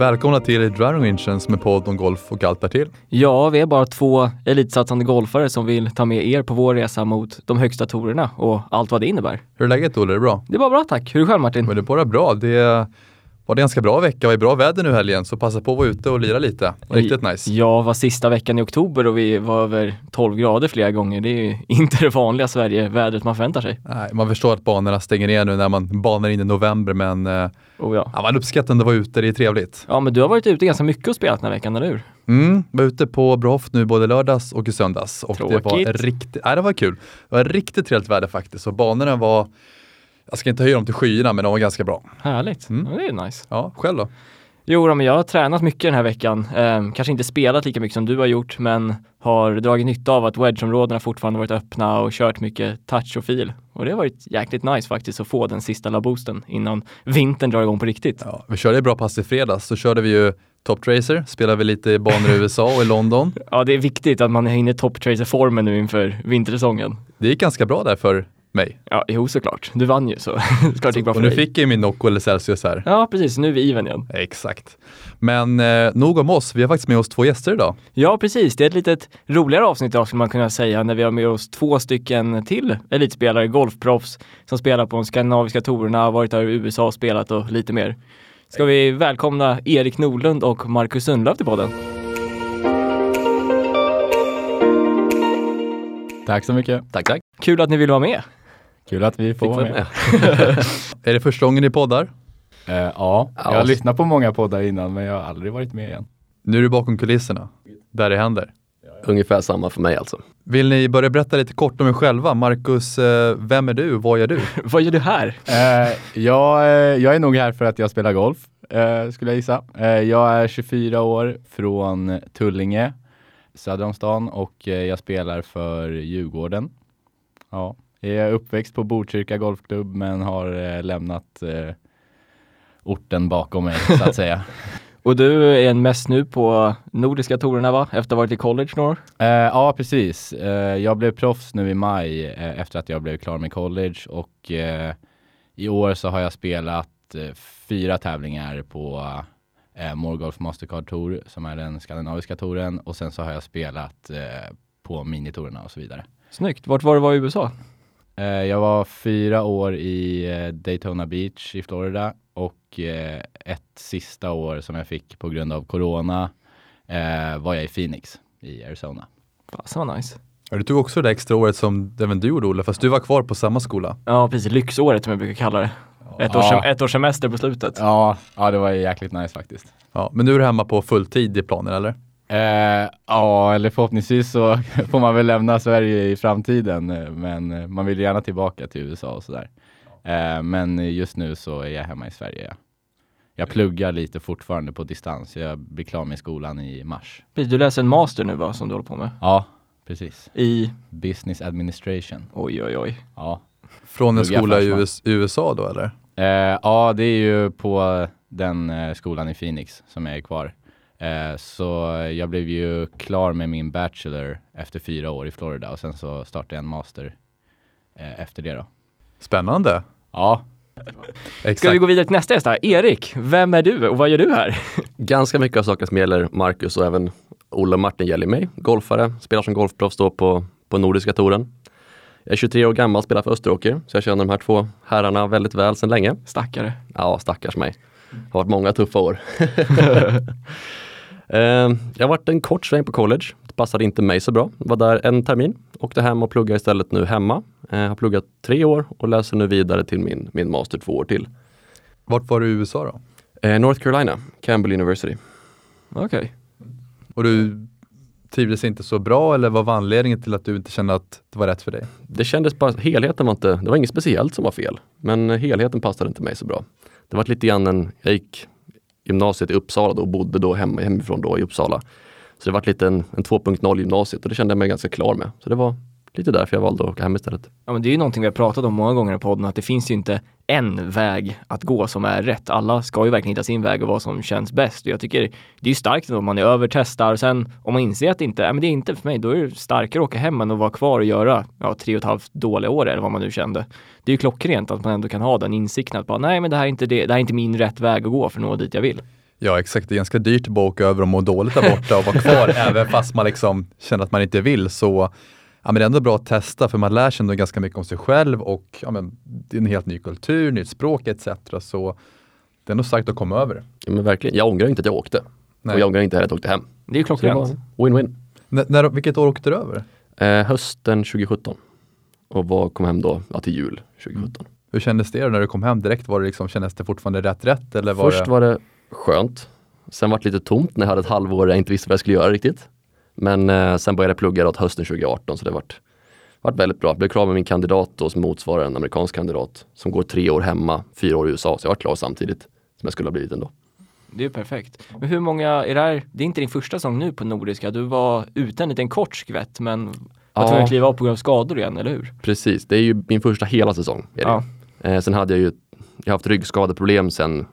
Välkomna till Driving Rangens med podd om golf och allt därtill. Ja, vi är bara två elitsatsande golfare som vill ta med er på vår resa mot de högsta torerna och allt vad det innebär. Hur är läget Olle? Är det bra? Det är bara bra tack. Hur är det själv Martin? Men det är bara bra. Det var det en ganska bra vecka. Det var bra väder nu helgen så passa på att vara ute och lira lite. Riktigt nice. Ja, var sista veckan i oktober och vi var över 12 grader flera gånger. Det är ju inte det vanliga Sverige-vädret man förväntar sig. Nej, man förstår att banorna stänger ner nu när man banar in i november men eh, oh, ja. Ja, man uppskattar att vara ute, det är trevligt. Ja, men du har varit ute ganska mycket och spelat den här veckan, eller hur? Mm, var ute på Brohoft nu både lördags och i söndags. Och Tråkigt. det var riktigt, nej, det var kul. Det var riktigt trevligt väder faktiskt och banorna var, jag ska inte höja dem till skyarna men de var ganska bra. Härligt. Mm. Ja, det är nice. Ja, själv då? Jo, men jag har tränat mycket den här veckan. Eh, kanske inte spelat lika mycket som du har gjort, men har dragit nytta av att wedge-områdena fortfarande varit öppna och kört mycket touch och fil. Och det har varit jäkligt nice faktiskt att få den sista laboosten innan vintern drar igång på riktigt. Ja, vi körde bra pass i fredags, så körde vi ju Top Tracer, spelade vi lite i banor i USA och i London. Ja, det är viktigt att man är inne i top tracer-formen nu inför vintersäsongen. Det gick ganska bra där för mig. Ja, jo såklart. Du vann ju så klart det gick bra Och för nu dig. fick jag ju min Nocco eller Celsius här. Ja, precis. Nu är vi even igen. Exakt. Men eh, nog om oss, vi har faktiskt med oss två gäster idag. Ja, precis. Det är ett litet roligare avsnitt idag skulle man kunna säga när vi har med oss två stycken till elitspelare, golfproffs som spelar på de skandinaviska tourerna, varit där i USA och spelat och lite mer. Ska vi välkomna Erik Nordlund och Marcus Sundlöf till podden? Tack så mycket. Tack, tack. Kul att ni vill vara med. Kul att vi får vara med. med. Är det första gången ni poddar? Eh, ja, jag har lyssnat på många poddar innan men jag har aldrig varit med igen. Nu är du bakom kulisserna, där det händer. Ungefär samma för mig alltså. Vill ni börja berätta lite kort om er själva? Marcus, eh, vem är du? Vad gör du? Vad gör du här? Eh, jag, jag är nog här för att jag spelar golf, eh, skulle jag gissa. Eh, jag är 24 år från Tullinge, söder om stan och jag spelar för Djurgården. Ja, jag är uppväxt på Botkyrka Golfklubb men har eh, lämnat eh, orten bakom mig så att säga. Och du är en mest nu på Nordiska tourerna va? Efter att ha varit i college några år? Eh, ja, precis. Eh, jag blev proffs nu i maj eh, efter att jag blev klar med college och eh, i år så har jag spelat eh, fyra tävlingar på eh, Morgolf Mastercard Tour som är den skandinaviska touren och sen så har jag spelat på minitourerna och så vidare. Snyggt. Vart var du var i USA? Eh, jag var fyra år i eh, Daytona Beach i Florida och eh, ett sista år som jag fick på grund av corona var jag i Phoenix i Arizona. Fasen vad nice. Ja, Du tog också det där extra året som även du gjorde Olle, fast du var kvar på samma skola. Ja, precis. Lyxåret som jag brukar kalla det. Ett, års, Ja. ett års semester på slutet. Ja, ja, det var jäkligt nice faktiskt. Ja, men nu är du hemma på fulltid i planen eller? Eh, ja, eller förhoppningsvis så får man väl lämna Sverige i framtiden, eh, men eh, man vill gärna tillbaka till USA och sådär. Eh, men just nu så är jag hemma i Sverige. Ja. Jag pluggar lite fortfarande på distans. Jag blir klar med skolan i mars. Du läser en master nu va, som du håller på med? Ja, precis. I, Business administration. oj oj oj. Ja, Från en skola i USA då eller? eh, ja det är ju på den eh, skolan i Phoenix som jag är kvar. Eh, så jag blev ju klar med min bachelor efter fyra år i Florida och sen så startade jag en master eh, efter det då. Spännande. Ja, Exakt. Ska vi gå vidare till nästa gäst här? Erik, vem är du och vad gör du här? Ganska mycket av saker som gäller Marcus och även Olle och Martin gäller mig. Golfare, spelar som golfproffs då på, på Nordiska touren. Jag är 23 år gammal, spelar för Österåker, så jag känner de här två herrarna väldigt väl sedan länge. Stackare. Ja, stackars mig. Det har varit många tuffa år. Eh, jag har varit en kort sväng på college. Det passade inte mig så bra. Var där en termin. Åkte hem och pluggade istället nu hemma. Eh, har pluggat tre år och läser nu vidare till min, min master två år till. Vart var du i USA då? Eh, North Carolina, Campbell University. Okej. Och du trivdes inte så bra eller vad var anledningen till att du inte kände att det var rätt för dig? Det kändes bara, helheten var inte, det var inget speciellt som var fel. Men helheten passade inte mig så bra. Det var lite grann en, jag gick gymnasiet i Uppsala då och bodde då hem, hemifrån då i Uppsala. Så det var lite en, en 2.0 gymnasiet och det kände jag mig ganska klar med. Så det var lite därför jag valde att åka hem istället. Ja men det är ju någonting vi har pratat om många gånger i podden, att det finns ju inte en väg att gå som är rätt. Alla ska ju verkligen hitta sin väg och vad som känns bäst. Och jag tycker det är ju starkt om man är över, testar, sen om man inser att det inte, ja, men det är inte för mig, då är det starkare att åka hem än att vara kvar och göra ja, tre och ett halvt dåliga år eller vad man nu kände. Det är ju klockrent att man ändå kan ha den insikten att bara, nej men det här är inte det, det här är inte min rätt väg att gå för att nå dit jag vill. Ja exakt, det är ganska dyrt att bara åka över och må dåligt där borta och vara kvar även fast man liksom känner att man inte vill. Så ja, men det är ändå bra att testa för man lär sig ändå ganska mycket om sig själv och ja, men, det är en helt ny kultur, nytt språk etc. Så det är nog starkt att komma över. Ja, men verkligen, jag ångrar inte att jag åkte. Nej. Och jag ångrar inte heller att jag åkte hem. Det är klockrent. win-win. N- när, vilket år åkte du över? Eh, hösten 2017. Och var, kom hem då ja, till jul 2017. Hur kändes det när du kom hem direkt? Var det liksom, kändes det fortfarande rätt rätt? Eller var Först det... var det skönt. Sen var det lite tomt när jag hade ett halvår jag inte visste vad jag skulle göra riktigt. Men eh, sen började jag plugga då hösten 2018 så det vart, vart väldigt bra. Jag blev klar med min kandidat då som motsvarar en amerikansk kandidat som går tre år hemma, fyra år i USA. Så jag var klar samtidigt som jag skulle ha blivit ändå. Det är perfekt. Men hur många, är det här, det är inte din första säsong nu på Nordiska, du var ute en liten kort skvätt men var Ja. tvungen att kliva av på grund av skador igen, eller hur? Precis, det är ju min första hela säsong. Ja. Eh, sen hade jag ju jag har haft ryggskadeproblem sen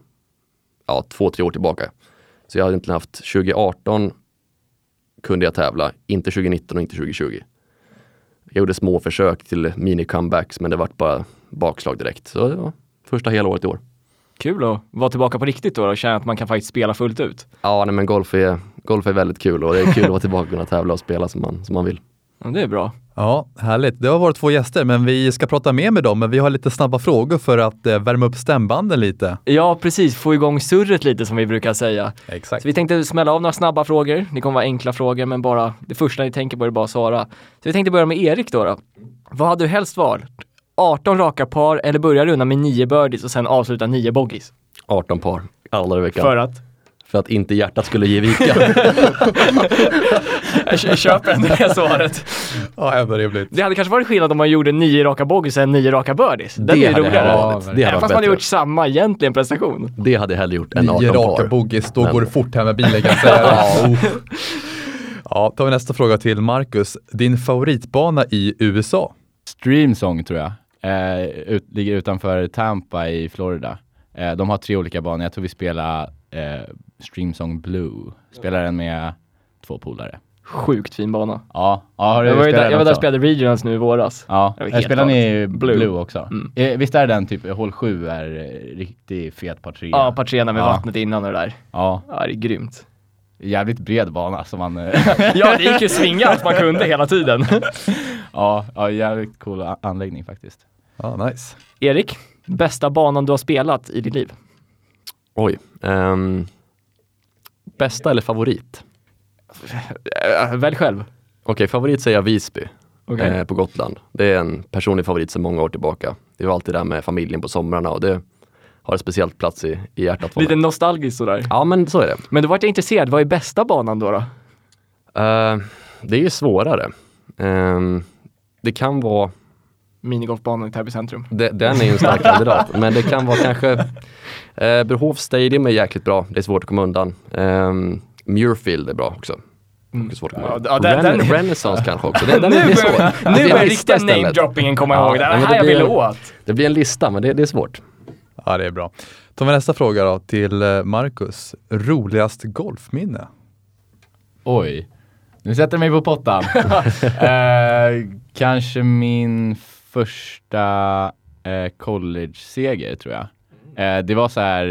ja, två, tre år tillbaka. Så jag hade inte haft 2018 kunde jag tävla, inte 2019 och inte 2020. Jag gjorde små försök till mini-comebacks men det vart bara bakslag direkt. Så det var första hela året i år. Kul att vara tillbaka på riktigt då och känna att man kan faktiskt spela fullt ut. Ja, nej, men golf är, golf är väldigt kul och det är kul att vara tillbaka och kunna tävla och spela som man, som man vill. Ja, det är bra. Ja, härligt. Det har varit två gäster, men vi ska prata mer med dem. Men vi har lite snabba frågor för att eh, värma upp stämbanden lite. Ja, precis. Få igång surret lite som vi brukar säga. Exakt. Så vi tänkte smälla av några snabba frågor. Det kommer vara enkla frågor, men bara det första ni tänker på är bara att svara. Så vi tänkte börja med Erik då. då. Vad hade du helst valt? 18 raka par eller börja runda med 9 birdies och sen avsluta 9 bogeys? 18 par alla i veckan. För För... att? inte hjärtat skulle ge vika. Jag kö- köper ändå det svaret. Ja, ändå rimligt. Det hade kanske varit skillnad om man gjorde 9 raka bogeys än 9 raka birdies. Den det hade roligare. Ja. Det. Även hade fast varit man hade bättre. gjort samma egentligen prestation. Det hade jag hellre gjort än 18 Nio raka par. boogies, då Men- går det fort hem med bilen kan jag säga. ja, oh. ja, tar vi nästa fråga till Marcus. Din favoritbana i USA? Streamsong tror jag. Eh, ut, ligger utanför Tampa i Florida. Eh, de har tre olika banor. Jag tror vi spelar eh, Streamsong Blue. Spelar den med två polare. Sjukt fin bana. Ja, ja har du Jag var, där, jag var där och spelade regionals nu i våras. Ja, jag spelar ni. Blue, Blue. också? Mm. Eh, visst är den typ, hål 7 är eh, riktigt fet par 3? Ja, Patrena med Ja. vattnet innan och det där. Ja, Ja, det är grymt. jävligt bred bana som man... eh, Ja, det gick ju svinga allt man kunde hela tiden. ja, ja, jävligt cool anläggning faktiskt. Ja, nice. Erik, bästa banan du har spelat i ditt liv? Oj. Ehm, bästa eller favorit? Äh, välj själv. Okej, favorit säger jag Visby Okej. eh, på Gotland. Det är en personlig favorit sedan många år tillbaka. Det var alltid där med familjen på somrarna och det har en speciellt plats i, i hjärtat. Lite nostalgiskt sådär. Ja, men så är det. Men då vart jag intresserad, vad är bästa banan då? då? Eh, det är ju svårare. Ehm, det kan vara, Minigolfbanan i Täby centrum. det, den är ju en stark kandidat, men det kan vara kanske uh, Brohof Stadium är jäkligt bra. Det är svårt att komma undan. Um, Muirfield är bra också. Mm. Det är svårt att Ja, komma ja, undan. den- Ren- den- Renaissance kanske också. Det, den nu börjar, nu börjar riktiga namedroppingen komma Ja, ihåg. Det här det jag blir- ville åt. Det blir en lista, men det, det är svårt. Ja, det är bra. Tar vi nästa fråga då till eh, Marcus. Roligast golfminne? Oj, nu sätter jag mig på pottan. eh, kanske min första eh, college-seger tror jag. Eh, det var så här,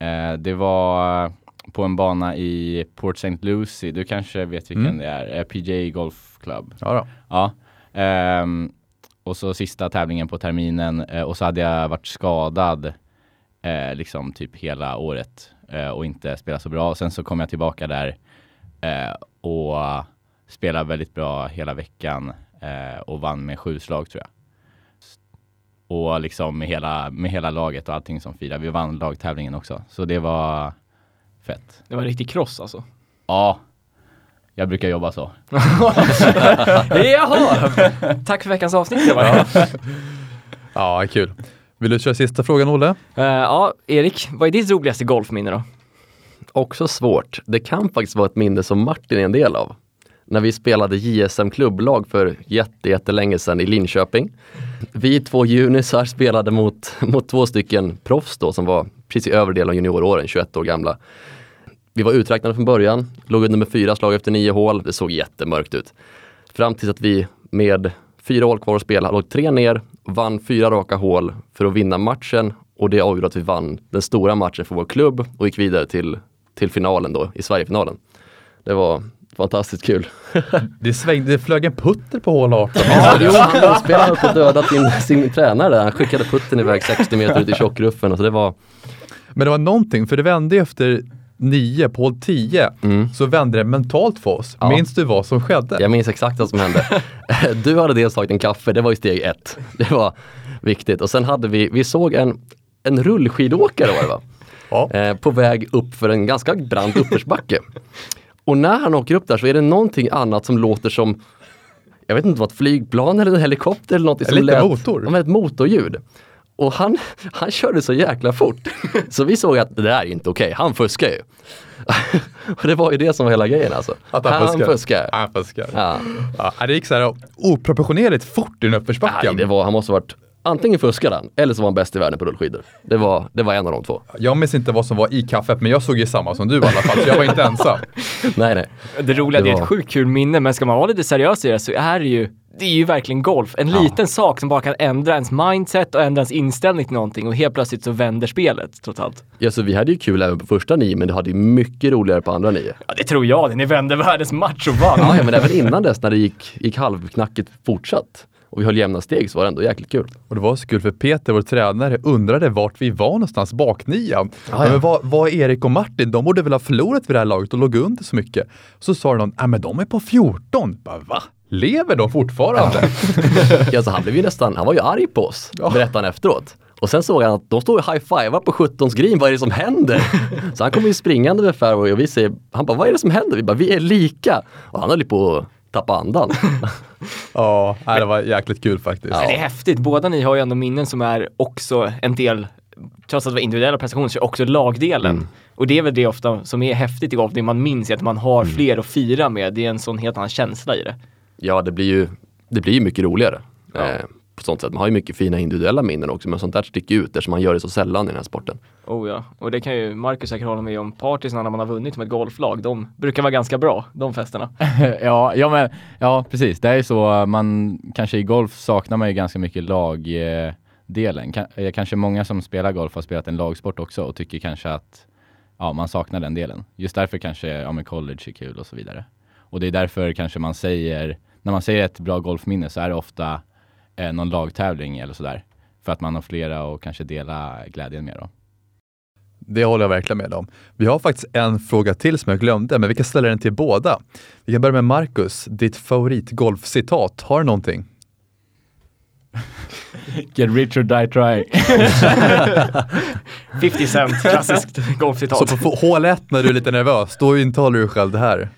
eh, eh, det var på en bana i Port St. Lucie. Du kanske vet vilken Mm. det är? Eh, PJ Golf Club. Ja, då. Ja. Ehm, och så sista tävlingen på terminen eh, och så hade jag varit skadad eh, liksom typ hela året eh, och inte spelat så bra. Sen så kom jag tillbaka där och spelade väldigt bra hela veckan och vann med sju slag tror jag. Och liksom med hela, med hela laget och allting som firade. Vi vann lagtävlingen också, så det var fett. Det var en riktig kross alltså. Ja, jag brukar jobba så. Jaha! Tack för veckans avsnitt. Det var det. Ja, kul. Vill du köra sista frågan, Olle? Eh, ja, Erik, vad är ditt roligaste golfminne då? Också svårt. Det kan faktiskt vara ett minne som Martin är en del av. När vi spelade JSM klubblag för jätte, jättelänge sedan i Linköping. Vi två junisar spelade mot, mot två stycken proffs då som var precis i övre delen av junioråren, 21 år gamla. Vi var uträknade från början, låg under med fyra slag efter nio hål. Det såg jättemörkt ut. Fram tills att vi med fyra hål kvar att spela låg tre ner, vann fyra raka hål för att vinna matchen Och det avgjorde att vi vann den stora matchen för vår klubb och gick vidare till, till finalen då, i Sverigefinalen. Det var fantastiskt kul. Det, svängde, det flög en putter på hål 18. Ja, jo, han spelade på dödat sin, sin tränare. Han skickade putten iväg 60 meter ut i tjockruffen. Alltså det var, Men det var någonting, för det vände ju efter nio på hål 10 mm. så vände det mentalt för oss. Ja. Minns du vad som skedde? Jag minns exakt vad som hände. Du hade dels tagit en kaffe, det var ju steg ett. Det var viktigt. Och sen hade vi, vi såg en, en rullskidåkare var det va? Ja. Eh, på väg upp för en ganska brant uppförsbacke. Och när han åker upp där så är det någonting annat som låter som jag vet inte vad ett flygplan eller en helikopter eller något som Lite lät, motor. Ja, ett motorljud. Och han, han körde så jäkla fort. Så vi såg att det där är inte okej, han fuskar ju. och det var ju det som var hela grejen alltså. Att han fuskar. fuskar. Han fuskar. Ja. Ja, det gick så här oproportionerligt fort i den uppförsbacken. Nej, det var, han måste ha varit, antingen fuskade han eller så var han bäst i världen på rullskidor. Det var, det var en av de två. Jag minns inte vad som var i kaffet, men jag såg ju samma som du i alla fall, så jag var inte ensam. nej, nej. Det roliga, Det det är var- ett sjukt kul minne, men ska man vara lite seriös i det så är det ju det är ju verkligen golf. En liten sak som bara kan ändra ens mindset och ändra ens inställning till någonting och helt plötsligt så vänder spelet trots allt. Ja, så vi hade ju kul även på första nio, men det hade ju mycket roligare på andra nio. Ja, det tror jag. Ni vände världens match och vann. Ja, ja, men även innan dess när det gick, gick halvknackigt fortsatt och vi höll jämna steg så var det ändå jäkligt kul. Och det var så kul för Peter, vår tränare, undrade vart vi var någonstans baknian. ja. Men vad, vad Erik och Martin? De borde väl ha förlorat vid det här laget och låg under så mycket. Så sa någon, ja men de är på 14. Bara, Va? Lever de fortfarande? Ja, så han blev ju nästan, han var ju arg på oss, Ja. berättade han efteråt. Och sen såg han att de står och high-fivar på 17 green, vad är det som händer? Så han kommer ju springande med fairway och vi säger, han bara, vad är det som händer? Vi bara, vi är lika. Och han höll ju på tappa andan. ja, det var jäkligt kul faktiskt. Men Det är häftigt. Båda ni har ju ändå minnen som är också en del, trots att det var individuella prestationer, så är också lagdelen. Mm. Och det är väl det ofta som är häftigt i golf, det man minns är att man har Mm. fler att fira med. Det är en sån helt annan känsla i det. Ja, det blir ju, det blir ju mycket roligare. Ja. Eh, på sånt sätt. Man har ju mycket fina individuella minnen också, men sånt där sticker ut eftersom man gör det så sällan i den här sporten. Oh ja, och det kan ju Marcus säkert hålla med om. Partysarna när man har vunnit med ett golflag, de brukar vara ganska bra, de festerna. ja, ja, men, ja, precis. Det är ju så, man kanske i golf saknar man ju ganska mycket lagdelen. Kan, eh, kanske många som spelar golf har spelat en lagsport också och tycker kanske att ja, man saknar den delen. Just därför kanske ja, men college är kul och så vidare. Och det är därför kanske man säger, när man säger ett bra golfminne så är det ofta eh, någon lagtävling eller sådär. För att man har flera och kanske dela glädjen med då. Det håller jag verkligen med om. Vi har faktiskt en fråga till som jag glömde, men vi kan ställa den till båda. Vi kan börja med Marcus. Ditt favoritgolfcitat, har du någonting? Get rich or die trying. 50 Cent, klassiskt Så golfcitat. på få- hål 1 när du är lite nervös, då intalar du själv det här.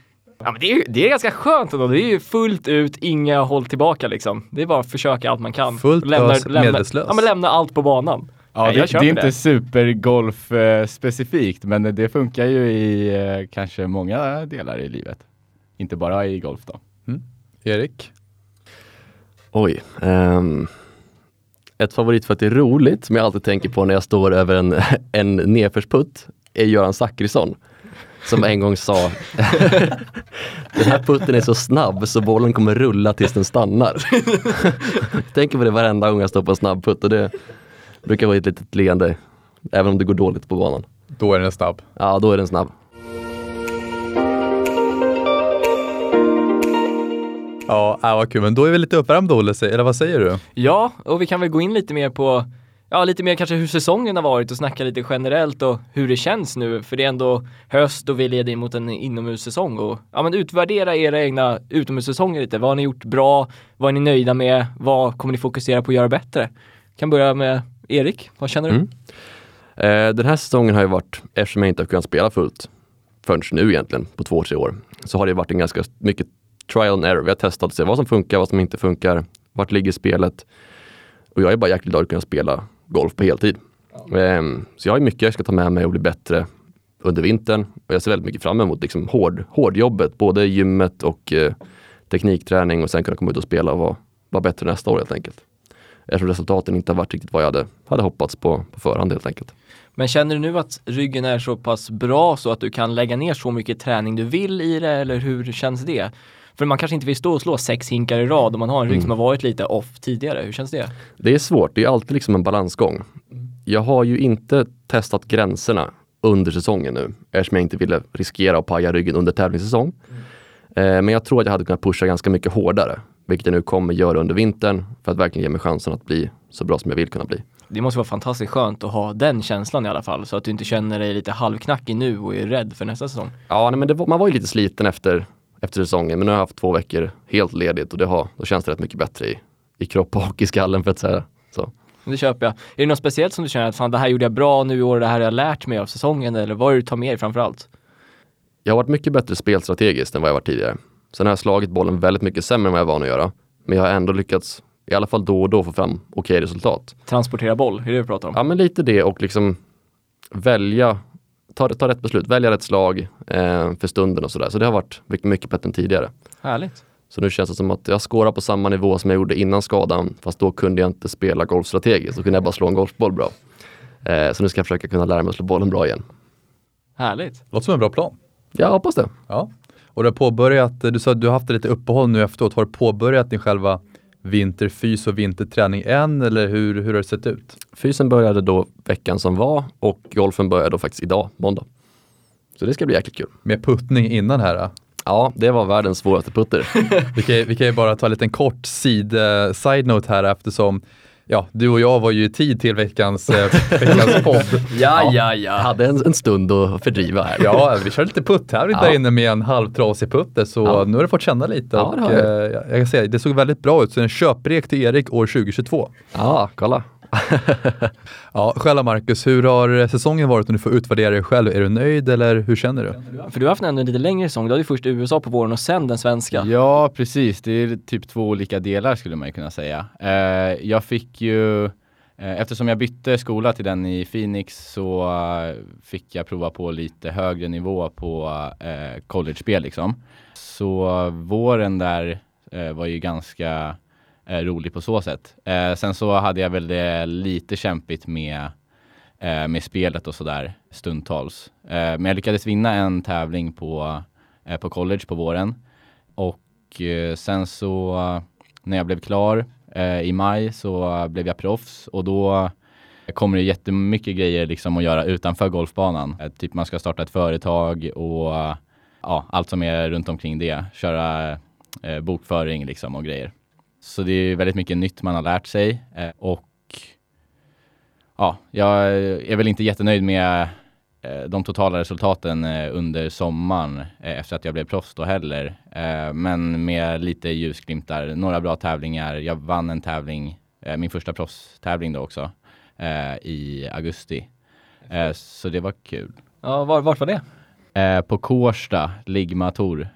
Ja, men det, är, det är ganska skönt ändå. Det är ju fullt ut, inga håll tillbaka liksom. Det är bara att försöka allt man kan. Fullt ös, medvetslös. Ja, men lämna allt på banan. Ja, Nej, det, det är inte det. supergolf eh, specifikt, men det funkar ju i eh, kanske många delar i livet. Inte bara i golf då. Erik? Oj. ehm, ett favorit för att det är roligt, som jag alltid tänker på när jag står över en, en nedförsputt, är Göran Zachrisson. Som en gång sa, den här putten är så snabb så bollen kommer rulla tills den stannar. tänker på det varenda gång jag står på en snabb putt och det brukar vara ett litet leende, även om det går dåligt på banan. Då är den snabb. Ja, då är den snabb. Ja, äh, vad kul. Men då är vi lite uppvärmda, Olle, eller vad säger du? Ja, och vi kan väl gå in lite mer på, ja lite mer kanske hur säsongen har varit och snacka lite generellt och hur det känns nu. För det är ändå höst och vi leder in mot en inomhussäsong och ja men utvärdera era egna utomhussäsonger lite. Vad har ni gjort bra? Vad är ni nöjda med? Vad kommer ni fokusera på att göra bättre? Kan börja med Erik, vad känner du? Mm. Eh, den här säsongen har ju varit, eftersom jag inte har kunnat spela fullt förrän nu egentligen, på två, tre år, så har det varit en ganska mycket trial and error. Vi har testat att se vad som funkar, vad som inte funkar, vart ligger spelet. Och jag är bara jäkligt glad att kunna spela golf på heltid. Ehm, så jag har mycket jag ska ta med mig och bli bättre under vintern. Och jag ser väldigt mycket fram emot liksom hård, hårdjobbet, både gymmet och eh, teknikträning och sen kunna komma ut och spela och vara, vara bättre nästa år helt enkelt. Eftersom resultaten inte har varit riktigt vad jag hade, hade hoppats på, på förhand helt enkelt. Men känner du nu att ryggen är så pass bra så att du kan lägga ner så mycket träning du vill i det eller hur känns det? För man kanske inte vill stå och slå sex hinkar i rad om man har en rygg Mm. som har varit lite off tidigare. Hur känns det? Det är svårt, det är alltid liksom en balansgång. Jag har ju inte testat gränserna under säsongen nu eftersom jag inte ville riskera att paja ryggen under tävlingssäsong. Eh, men jag tror att jag hade kunnat pusha ganska mycket hårdare, vilket jag nu kommer göra under vintern för att verkligen ge mig chansen att bli så bra som jag vill kunna bli. Det måste vara fantastiskt skönt att ha den känslan i alla fall så att du inte känner dig lite halvknackig nu och är rädd för nästa säsong. Ja, nej, men var, man var ju lite sliten efter, efter säsongen, men nu har jag haft två veckor helt ledigt och det har, då känns det rätt mycket bättre i, i kropp och i skallen för att säga så. Det köper jag. Är det något speciellt som du känner att fan det här gjorde jag bra nu i år, det här har jag lärt mig av säsongen eller vad är det du tar med dig framförallt? Jag har varit mycket bättre spelstrategiskt än vad jag varit tidigare. Sen har jag slagit bollen väldigt mycket sämre än vad jag är van att göra. Men jag har ändå lyckats, i alla fall då och då, få fram okej resultat. Transportera boll, är det det du pratar om? Ja, men lite det och liksom välja, ta, ta rätt beslut, välja rätt slag eh, för stunden och sådär. Så det har varit mycket, mycket bättre än tidigare. Härligt. Så nu känns det som att jag skårar på samma nivå som jag gjorde innan skadan, fast då kunde jag inte spela golf strategiskt, då kunde jag bara slå en golfboll bra. Eh, så nu ska jag försöka kunna lära mig att slå bollen bra igen. Härligt. Låter som en bra plan. Jag hoppas det. Ja. Och du har påbörjat, du sa att du har haft lite uppehåll nu efteråt. Har du påbörjat din själva vinterfys och vinterträning än eller hur, hur har det sett ut? Fysen började då veckan som var och golfen började då faktiskt idag, måndag. Så det ska bli jäkligt kul. Med puttning innan här. då? Ja, det var världens svåraste putter. Vi kan, vi kan ju bara ta en liten kort sid, eh, side-note här eftersom ja, du och jag var ju i tid till veckans, eh, veckans podd. Ja, ja, ja. Jag hade en, en stund att fördriva här. Ja, vi körde lite putttävling Ja. där inne med en halvtrasig putter så Ja. nu har du fått känna lite Ja, och jag. eh, jag kan säga det såg väldigt bra ut. Så en köprek till Erik år 2022. Ja, kolla. Ja, själv Marcus, hur har säsongen varit om du får utvärdera dig själv? Är du nöjd eller hur känner du? För du har haft ändå en lite längre säsong. Du hade ju först USA på våren och sen den svenska. Ja, precis. Det är typ två olika delar skulle man ju kunna säga. Eh, jag fick ju, eh, eftersom jag bytte skola till den i Phoenix så eh, fick jag prova på lite högre nivå på eh, college-spel liksom. Så våren där eh, var ju ganska eh, rolig på så sätt. Eh, sen så hade jag väl det lite kämpigt med eh, med spelet och sådär stundtals. Eh, men jag lyckades vinna en tävling på, eh, på college på våren. Och eh, sen så när jag blev klar eh, i maj så blev jag proffs och då kommer det jättemycket grejer liksom att göra utanför golfbanan. Eh, typ man ska starta ett företag och ja, allt som är runt omkring det. Köra eh, bokföring liksom och grejer. Så det är väldigt mycket nytt man har lärt sig eh, och ja, jag är väl inte jättenöjd med eh, de totala resultaten eh, under sommaren efter att jag blev proffs då heller. Men med lite ljusglimtar, några bra tävlingar. Jag vann en tävling, min första proffstävling då också, i augusti. Så det var kul. Ja, var, vart var det? På Kårsta, Ligma Tour,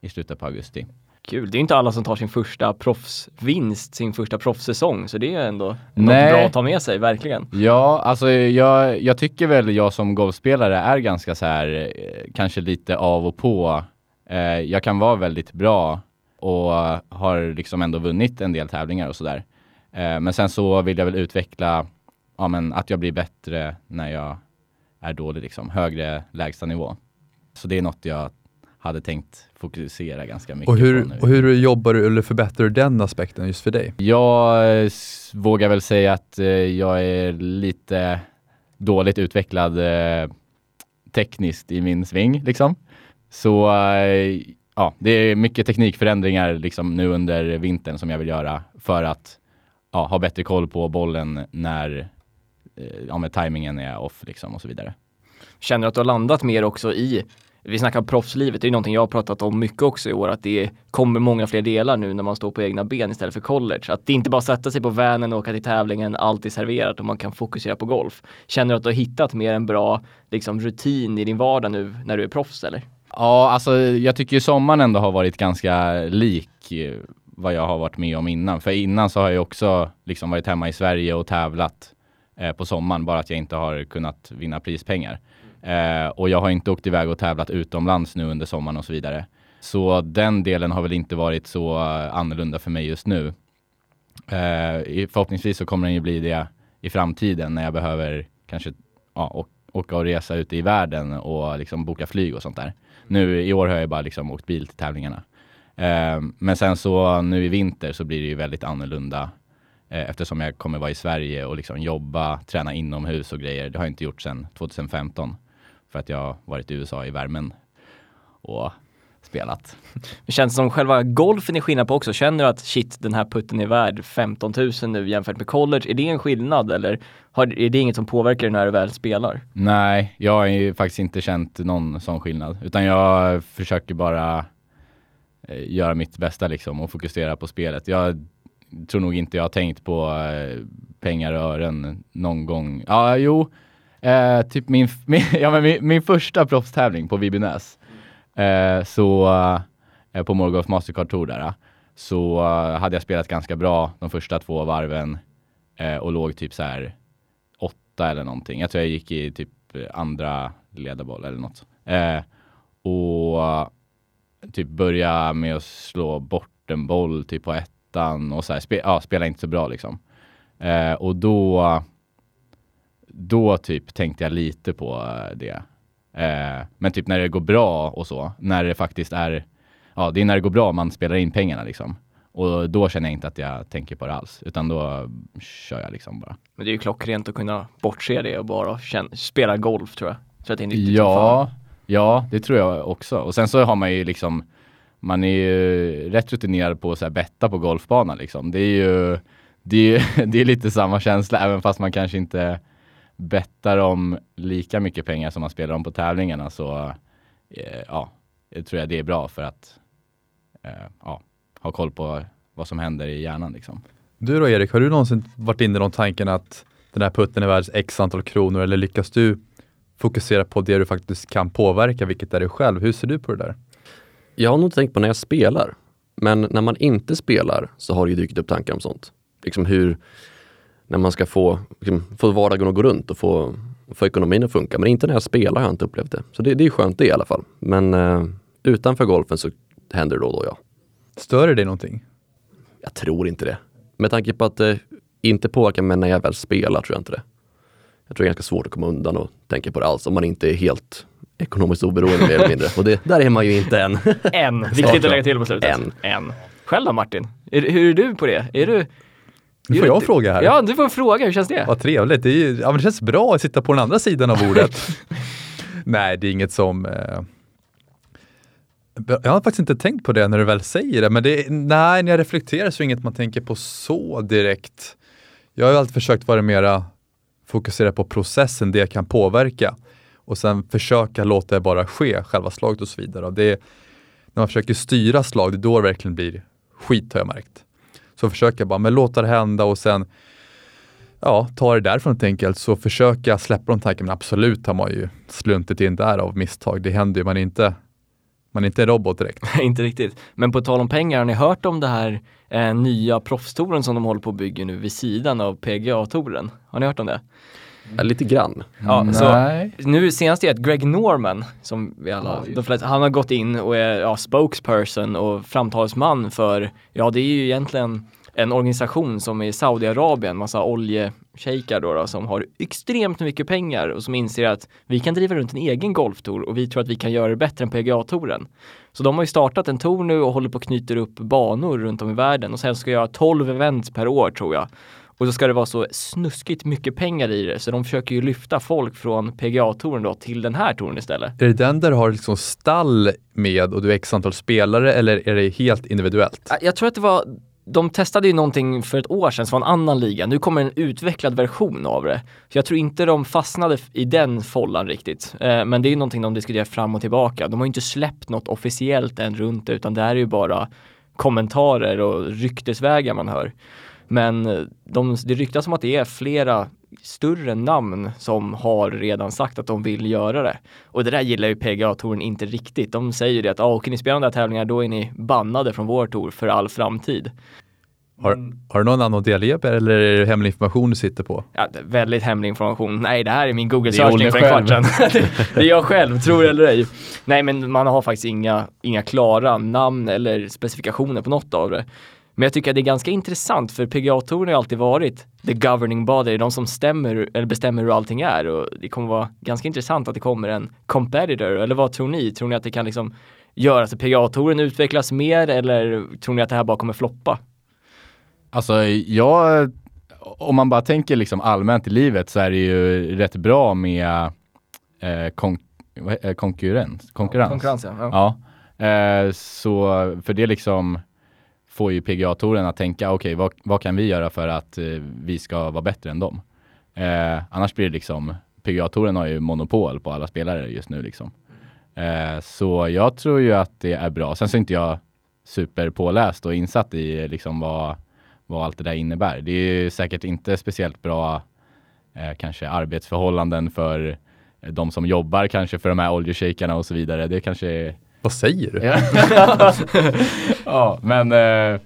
i slutet på augusti. Kul. Det är inte alla som tar sin första proffsvinst, sin första proffssäsong, så det är ändå Nej. något bra att ta med sig, verkligen. Ja, alltså jag, jag tycker väl jag som golfspelare är ganska så här, eh, kanske lite av och på. Eh, jag kan vara väldigt bra och har liksom ändå vunnit en del tävlingar och sådär. Eh, men sen så vill jag väl utveckla, ja men att jag blir bättre när jag är dålig liksom, högre lägsta nivå. Så det är något jag hade tänkt fokusera ganska mycket Och hur, på nu. och hur jobbar du eller förbättrar du den aspekten just för dig? Jag eh, vågar väl säga att eh, jag är lite dåligt utvecklad eh, tekniskt i min sving liksom. Så eh, ja, det är mycket teknikförändringar liksom nu under vintern som jag vill göra för att ja, ha bättre koll på bollen när eh, ja, med tajmingen är off liksom och så vidare. Känner du att du har landat mer också i vi snackar proffslivet, det är någonting jag har pratat om mycket också i år, att det kommer många fler delar nu när man står på egna ben istället för college. Att det inte bara sätta sig på vanen och åka till tävlingen, allt är serverat och man kan fokusera på golf. Känner du att du har hittat mer en bra liksom, rutin i din vardag nu när du är proffs eller? Ja, alltså jag tycker ju sommaren ändå har varit ganska lik eh, vad jag har varit med om innan. För innan så har jag också liksom varit hemma i Sverige och tävlat eh, på sommaren, bara att jag inte har kunnat vinna prispengar. Eh, och jag har inte åkt iväg och tävlat utomlands nu under sommaren och så vidare. Så den delen har väl inte varit så eh, annorlunda för mig just nu. Eh, förhoppningsvis så kommer den ju bli det i framtiden när jag behöver kanske ja, åka och resa ute i världen och liksom boka flyg och sånt där. Nu i år har jag bara liksom åkt bil till tävlingarna. Eh, men sen så nu i vinter så blir det ju väldigt annorlunda Eh, eftersom jag kommer vara i Sverige och liksom jobba, träna inomhus och grejer. Det har jag inte gjort sedan 2015 för att jag har varit i USA i värmen och spelat. Det känns som själva golfen är skillnad på också. Känner du att shit, den här putten är värd 15 000 nu jämfört med college? Är det en skillnad eller har, är det inget som påverkar dig när du väl spelar? Nej, jag har ju faktiskt inte känt någon sån skillnad, utan jag försöker bara eh, göra mitt bästa liksom och fokusera på spelet. Jag tror nog inte jag har tänkt på eh, pengar och ören någon gång. Ja, jo, eh, typ min, min, ja, men min, min första proffstävling på Vibynäs, eh, så eh, på Morgolf Mastercard Tour där, eh, så eh, hade jag spelat ganska bra de första två varven eh, och låg typ så här åtta eller någonting. Jag tror jag gick i typ andra ledarboll eller något. Eh, och eh, typ börja med att slå bort en boll typ på ettan och så här, spe, ja, spela inte så bra liksom. Eh, och då, då typ tänkte jag lite på eh, det. Eh, men typ när det går bra och så, när det faktiskt är, ja det är när det går bra man spelar in pengarna liksom. Och då känner jag inte att jag tänker på det alls, utan då kör jag liksom bara. Men det är ju klockrent att kunna bortse det och bara känna, spela golf tror jag. Så att det är nyttigt Ja, ja, det tror jag också. Och sen så har man ju liksom, man är ju rätt rutinerad på att betta på golfbanan liksom. Det är ju, det är, det är lite samma känsla, även fast man kanske inte bettar om lika mycket pengar som man spelar om på tävlingarna så, eh, ja, jag tror jag det är bra för att, eh, ja, ha koll på vad som händer i hjärnan liksom. Du då Erik, har du någonsin varit inne i någon tanken att den här putten är värd x antal kronor eller lyckas du fokusera på det du faktiskt kan påverka, vilket är dig själv? Hur ser du på det där? Jag har nog tänkt på när jag spelar. Men när man inte spelar så har det ju dykt upp tankar om sånt. Liksom hur, när man ska få, liksom, få vardagen att gå runt och få, få ekonomin att funka. Men inte när jag spelar har jag inte upplevt det. Så det, det är skönt det i alla fall. Men eh, utanför golfen så händer det då och då ja. Stör det dig någonting? Jag tror inte det. Med tanke på att det inte påverkar mig när jag väl spelar tror jag inte det. Jag tror det är ganska svårt att komma undan och tänka på det alls om man inte är helt ekonomiskt oberoende mer eller mindre. Och det, där är man ju inte än. En, viktigt att lägga till på slutet. En. en. Själv då Martin? Är, hur är du på det? Är du... Nu får jag fråga här. Ja, du får en fråga. Hur känns det? Vad trevligt. Det, är ju, ja, det känns bra att sitta på den andra sidan av bordet. Nej, det är inget som... Eh... Jag har faktiskt inte tänkt på det när du väl säger det, men det, nej, när jag reflekterar så är det inget man tänker på så direkt. Jag har ju alltid försökt vara mera fokusera på processen, det jag kan påverka och sen försöka låta det bara ske, själva slaget och så vidare. Och det, när man försöker styra slag, det är då det verkligen blir skit har jag märkt. Så försöker jag bara, men låta det hända och sen ja, ta det därifrån helt enkelt. Så försöka släppa de tankarna. Men absolut har man ju sluntit in där av misstag. Det händer ju, man är inte, man är inte en robot direkt. inte riktigt. Men på tal om pengar, har ni hört om det här eh, nya proffstouren som de håller på att bygga nu vid sidan av PGA-touren? Har ni hört om det? Ja, lite grann. Ja, så Nej. nu senast är att Greg Norman, som vi alla, de flesta, han har gått in och är ja, spokesperson och framtalsman för, ja det är ju egentligen en organisation som är i Saudiarabien, massa oljeshejkar då, då som har extremt mycket pengar och som inser att vi kan driva runt en egen golftour och vi tror att vi kan göra det bättre än PGA-touren. Så de har ju startat en tour nu och håller på att knyter upp banor runt om i världen och sen ska göra 12 events per år tror jag. Och då ska det vara så snuskigt mycket pengar i det så de försöker ju lyfta folk från PGA-touren då till den här touren istället. Är det den där du har liksom stall med och du är x antal spelare eller är det helt individuellt? Jag tror att det var de testade ju någonting för ett år sedan som var en annan liga. Nu kommer en utvecklad version av det. Så jag tror inte de fastnade i den follan riktigt. Eh, men det är ju någonting de diskuterar fram och tillbaka. De har ju inte släppt något officiellt än runt det utan det här är ju bara kommentarer och ryktesvägar man hör. Men eh, de, det ryktas om att det är flera större namn som har redan sagt att de vill göra det. Och det där gillar ju PGA-touren inte riktigt. De säger ju det att ah, åker ni spela de där tävlingarna då är ni bannade från vår tour för all framtid. Har, har du någon annan att delge er eller är det hemlig information du sitter på? Ja, väldigt hemlig information. Nej, det här är min Google-sökning för en kvart sedan. det, är jag själv, tror det eller ej. Nej, men man har faktiskt inga, inga klara namn eller specifikationer på något av det. Men jag tycker att det är ganska intressant för PGA-touren har ju alltid varit the governing body, de som stämmer, eller bestämmer hur allting är och det kommer vara ganska intressant att det kommer en competitor, eller vad tror ni? Tror ni att det kan liksom göra att PGA-touren utvecklas mer eller tror ni att det här bara kommer floppa? Alltså jag, om man bara tänker liksom allmänt i livet så är det ju rätt bra med eh, kon vad he- eh, konkurrens. konkurrens. Konkurrens ja. ja. Ja, eh, så för det liksom får ju PGA-touren att tänka, okej vad, vad kan vi göra för att eh, vi ska vara bättre än dem? Eh, annars blir det liksom, PGA-touren har ju monopol på alla spelare just nu liksom. Eh, så jag tror ju att det är bra. Sen så är inte jag superpåläst och insatt i liksom vad, vad allt det där innebär. Det är ju säkert inte speciellt bra eh, kanske arbetsförhållanden för de som jobbar kanske för de här oljeshejkarna och så vidare. Det kanske är vad säger du? ja, men eh,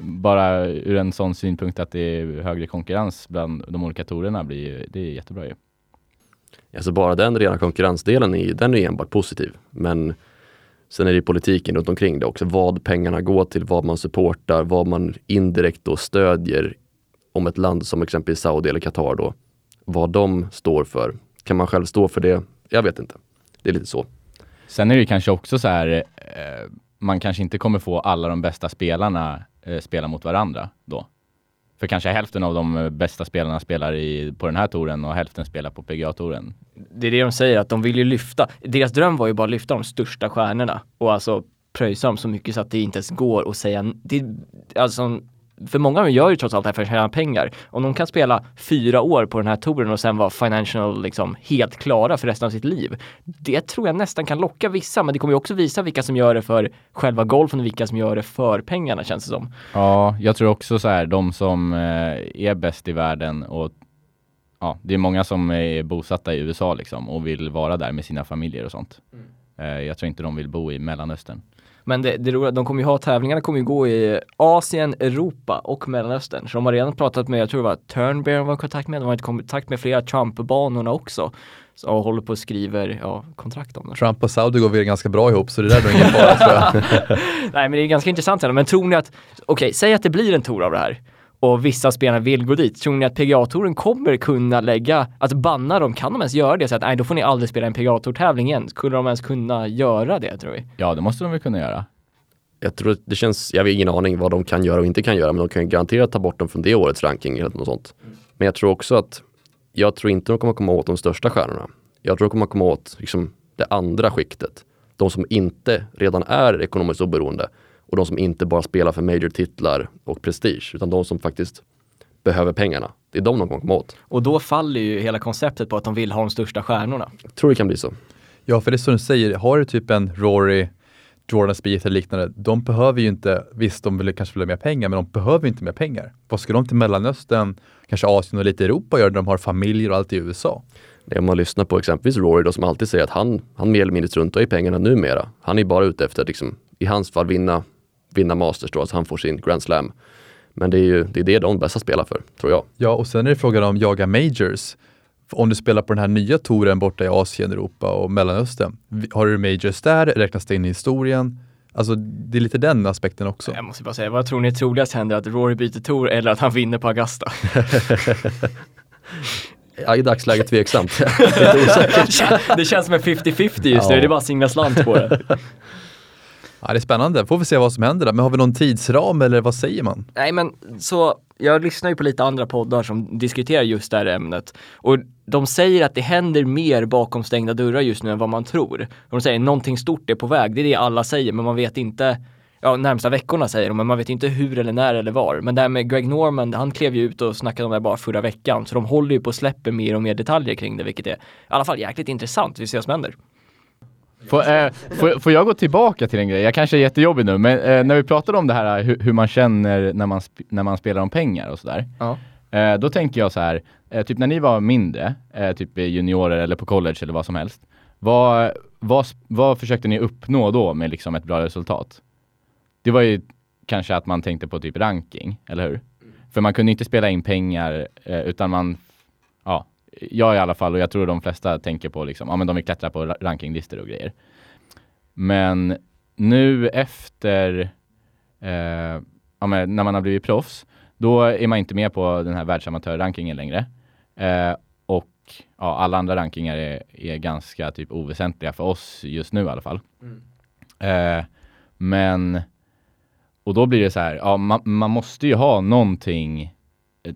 bara ur en sån synpunkt att det är högre konkurrens bland de olika torerna blir det är jättebra ju. Alltså bara den rena konkurrensdelen, är, den är enbart positiv. Men sen är det politiken runt omkring det också. Vad pengarna går till, vad man supportar, vad man indirekt då stödjer om ett land som exempelvis Saudi eller Qatar då. Vad de står för. Kan man själv stå för det? Jag vet inte. Det är lite så. Sen är det kanske också så här, eh, man kanske inte kommer få alla de bästa spelarna eh, spela mot varandra då. För kanske hälften av de eh, bästa spelarna spelar i, på den här touren och hälften spelar på PGA-touren. Det är det de säger, att de vill ju lyfta. Deras dröm var ju bara att lyfta de största stjärnorna och alltså pröjsa dem så mycket så att det inte ens går att säga, det, alltså för många gör ju trots allt det här för att tjäna pengar. Om de kan spela fyra år på den här touren och sen vara financial liksom helt klara för resten av sitt liv. Det tror jag nästan kan locka vissa, men det kommer ju också visa vilka som gör det för själva golfen och vilka som gör det för pengarna känns det som. Ja, jag tror också så här, de som eh, är bäst i världen och ja, det är många som är bosatta i USA liksom och vill vara där med sina familjer och sånt. Eh, jag tror inte de vill bo i Mellanöstern. Men det, det roliga, de kommer ju ha tävlingarna kommer ju gå i Asien, Europa och Mellanöstern. Så de har redan pratat med, jag tror det var Turnberg de var i kontakt med, de har i kontakt med flera Trump-banorna också. Så och håller på och skriver ja, kontrakt om det. Trump och Saudi går väl ganska bra ihop så det där är nog ingen fara tror jag. Nej men det är ganska intressant. Men tror ni att, okej, säg att det blir en tour av det här och vissa spelare vill gå dit. Tror ni att PGA-touren kommer kunna lägga, att banna dem, kan de ens göra det? Så att nej, då får ni aldrig spela en PGA-tour-tävling igen. Skulle de ens kunna göra det tror vi? Ja, det måste de väl kunna göra. Jag tror att det känns, jag har ingen aning vad de kan göra och inte kan göra, men de kan garanterat ta bort dem från det årets ranking eller något sånt. Men jag tror också att, jag tror inte de kommer komma åt de största stjärnorna. Jag tror de kommer komma åt liksom, det andra skiktet. De som inte redan är ekonomiskt oberoende och de som inte bara spelar för major-titlar och prestige, utan de som faktiskt behöver pengarna. Det är de de kommer komma åt. Och då faller ju hela konceptet på att de vill ha de största stjärnorna. Jag tror det kan bli så. Ja, för det är som du säger, har du typ en Rory, Jordan Spieth eller liknande, de behöver ju inte, visst de vill kanske vilja ha mer pengar, men de behöver inte mer pengar. Vad ska de till Mellanöstern, kanske Asien och lite Europa göra, där de har familjer och allt i USA? Det är om man lyssnar på exempelvis Rory då som alltid säger att han, han mer eller mindre struntar i pengarna numera. Han är bara ute efter att liksom, i hans fall vinna, vinna Masters då, så han får sin Grand Slam. Men det är ju det, är det de bästa spelar för, tror jag. Ja, och sen är det frågan om jaga majors. Om du spelar på den här nya touren borta i Asien, Europa och Mellanöstern, har du majors där, räknas det in i historien? Alltså det är lite den aspekten också. Jag måste bara säga, vad tror ni är troligast händer? Att Rory byter tour eller att han vinner på Augusta? Ja, I dagsläget tveksamt. Osäkert. det känns som en 50-50 just nu, Ja. det är bara att singla slant på det. Ja, det är spännande, får vi se vad som händer där. Men har vi någon tidsram eller vad säger man? Nej men så, jag lyssnar ju på lite andra poddar som diskuterar just det här ämnet. Och de säger att det händer mer bakom stängda dörrar just nu än vad man tror. De säger någonting stort är på väg, det är det alla säger, men man vet inte Ja, närmsta veckorna säger de, men man vet inte hur eller när eller var. Men det här med Greg Norman, han klev ju ut och snackade om det bara förra veckan. Så de håller ju på att släppa mer och mer detaljer kring det, vilket är i alla fall jäkligt intressant. Vi ser vad som händer. Får, eh, får, får jag gå tillbaka till en grej? Jag kanske är jättejobbig nu, men eh, när vi pratade om det här hur, hur man känner när man, när man spelar om pengar och sådär. Ja. Eh, då tänker jag så här, eh, typ när ni var mindre, eh, typ juniorer eller på college eller vad som helst. Vad, vad, vad försökte ni uppnå då med liksom ett bra resultat? Det var ju kanske att man tänkte på typ ranking, eller hur? För man kunde inte spela in pengar eh, utan man, ja, jag i alla fall och jag tror de flesta tänker på liksom, ja men de vill klättra på ra- rankinglistor och grejer. Men nu efter, eh, ja, men när man har blivit proffs, då är man inte med på den här världsamatörrankingen längre. Eh, och ja, alla andra rankingar är, är ganska typ oväsentliga för oss just nu i alla fall. Eh, men, och då blir det så här, ja man, man måste ju ha någonting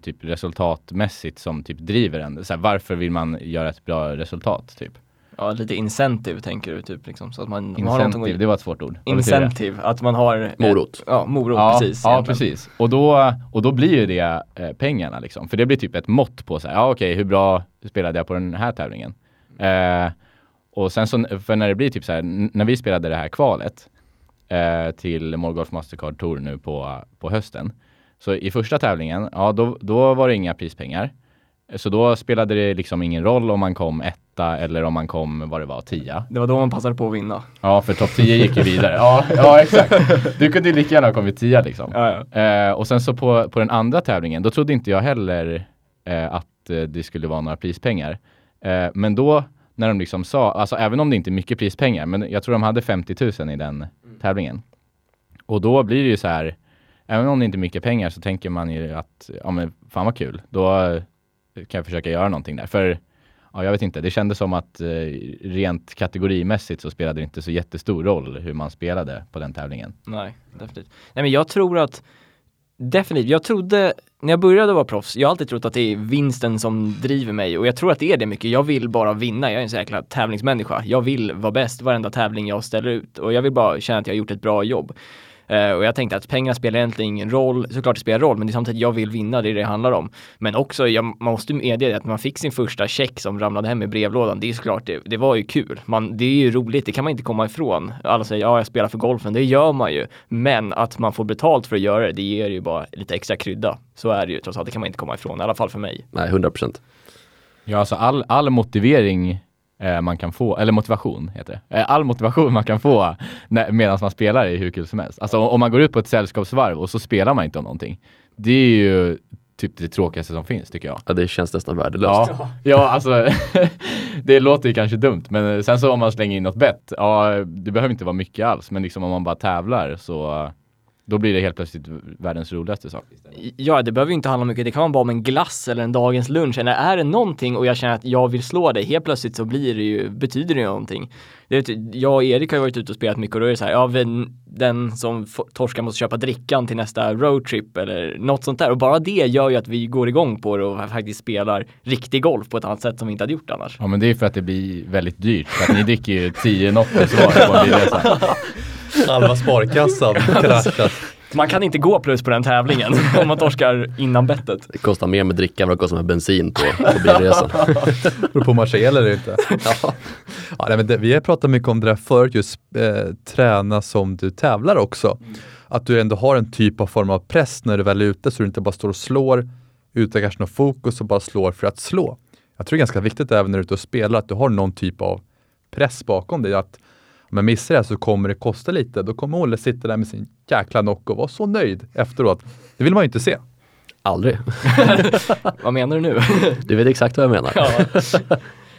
typ resultatmässigt som typ driver en. Så här, varför vill man göra ett bra resultat typ? Ja, lite incentive tänker du typ liksom så att man man har någonting Incentive, att det var ett svårt ord. Incentive, att man har eh, Morot. Ja, morot Ja, precis. ja egentligen. precis. Och då, och då blir ju det eh, pengarna liksom. För det blir typ ett mått på så här, ja okej, hur bra spelade jag på den här tävlingen? Eh, och sen så, för när det blir typ så här, när vi spelade det här kvalet eh, till Morgolf Mastercard Tour nu på, på hösten. Så i första tävlingen, ja då, då var det inga prispengar. Så då spelade det liksom ingen roll om man kom etta eller om man kom, vad det var, tia. Det var då man passade på att vinna. Ja, för topp 10 gick ju vidare. Ja, ja exakt. Du kunde ju lika gärna ha kommit 10 liksom. Ja, ja. Eh, och sen så på, på den andra tävlingen, då trodde inte jag heller eh, att eh, det skulle vara några prispengar. Eh, men då när de liksom sa, alltså även om det inte är mycket prispengar, men jag tror de hade 50 000 i den tävlingen. Och då blir det ju så här, även om det inte är mycket pengar så tänker man ju att, ja men fan vad kul, då eh, kan jag försöka göra någonting där. För Ja, jag vet inte. Det kändes som att eh, rent kategorimässigt så spelade det inte så jättestor roll hur man spelade på den tävlingen. Nej, definitivt. Nej men jag tror att Definitivt, jag trodde, när jag började vara proffs, jag har alltid trott att det är vinsten som driver mig och jag tror att det är det mycket. Jag vill bara vinna, jag är en så jäkla tävlingsmänniska. Jag vill vara bäst varenda tävling jag ställer ut och jag vill bara känna att jag har gjort ett bra jobb. Eh, och jag tänkte att pengar spelar egentligen ingen roll, såklart det spelar roll, men det är samtidigt jag vill vinna, det är det det handlar om. Men också, jag, man måste medge det att man fick sin första check som ramlade hem i brevlådan, det är såklart, det, det var ju kul. Man, det är ju roligt, det kan man inte komma ifrån. Alla säger, ja jag spelar för golfen, det gör man ju. Men att man får betalt för att göra det, det ger ju bara lite extra krydda. Så är det ju trots allt, det kan man inte komma ifrån, i alla fall för mig. Nej, 100 procent. Ja, alltså all, all motivering man kan få, eller motivation heter det. Eh, all motivation man kan få medan man spelar är hur kul som helst. Alltså om man går ut på ett sällskapsvarv och så spelar man inte om någonting. Det är ju typ det tråkigaste som finns tycker jag. Ja, det känns nästan värdelöst. Ja, ja alltså det låter ju kanske dumt men sen så om man slänger in något bett, ja det behöver inte vara mycket alls men liksom om man bara tävlar så då blir det helt plötsligt världens roligaste sak. Ja, det behöver ju inte handla om mycket. Det kan vara bara om en glass eller en dagens lunch. Eller är det någonting och jag känner att jag vill slå dig, helt plötsligt så blir det ju, betyder det ju någonting. Det vet, jag och Erik har ju varit ute och spelat mycket och då är det så här, ja, den som torskar måste köpa drickan till nästa roadtrip eller något sånt där. Och bara det gör ju att vi går igång på det och faktiskt spelar riktig golf på ett annat sätt som vi inte hade gjort annars. Ja men det är för att det blir väldigt dyrt för att ni dricker ju 10 Noppes var på en bilresa. Halva sparkassan kraschat. Man kan inte gå plus på den tävlingen om man torskar innan bettet. Det kostar mer med dricka än vad det kostar med bensin på, på bilresan. Beror på om man eller inte. ja. Ja, nej, men det, vi har pratat mycket om det där förut, just eh, träna som du tävlar också. Att du ändå har en typ av form av press när du väl är ute så du inte bara står och slår utan kanske någon fokus och bara slår för att slå. Jag tror det är ganska viktigt även när du är ute och spelar att du har någon typ av press bakom dig. Att jag missar det så kommer det kosta lite. Då kommer Olle sitta där med sin jäkla knock och vara så nöjd efteråt. Det vill man ju inte se. Aldrig. Vad menar du nu? Du vet exakt vad jag menar. Ja.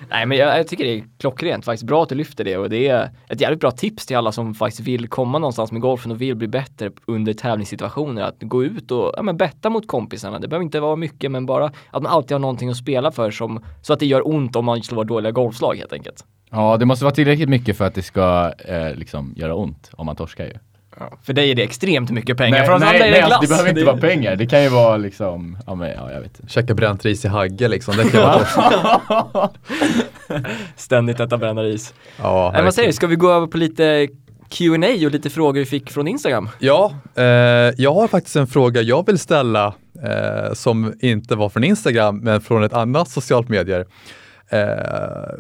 Nej men jag, jag tycker det är klockrent, faktiskt bra att du lyfter det och det är ett jävligt bra tips till alla som faktiskt vill komma någonstans med golfen och vill bli bättre under tävlingssituationer. Att gå ut och ja, men betta mot kompisarna. Det behöver inte vara mycket men bara att man alltid har någonting att spela för som, så att det gör ont om man slår dåliga golfslag helt enkelt. Ja det måste vara tillräckligt mycket för att det ska eh, liksom göra ont om man torskar ju. För dig är det extremt mycket pengar, Nej, för oss nej, andra är det alltså, glass. det behöver inte vara pengar. Det kan ju vara liksom, ja men ja, jag vet inte. Käka bränt ris i hagge liksom. Det kan vara Ständigt äta brännarris. ja, Nej vad säger du, ska vi gå över på lite Q&A och lite frågor vi fick från Instagram? Ja, eh, jag har faktiskt en fråga jag vill ställa eh, som inte var från Instagram men från ett annat socialt medier. Eh,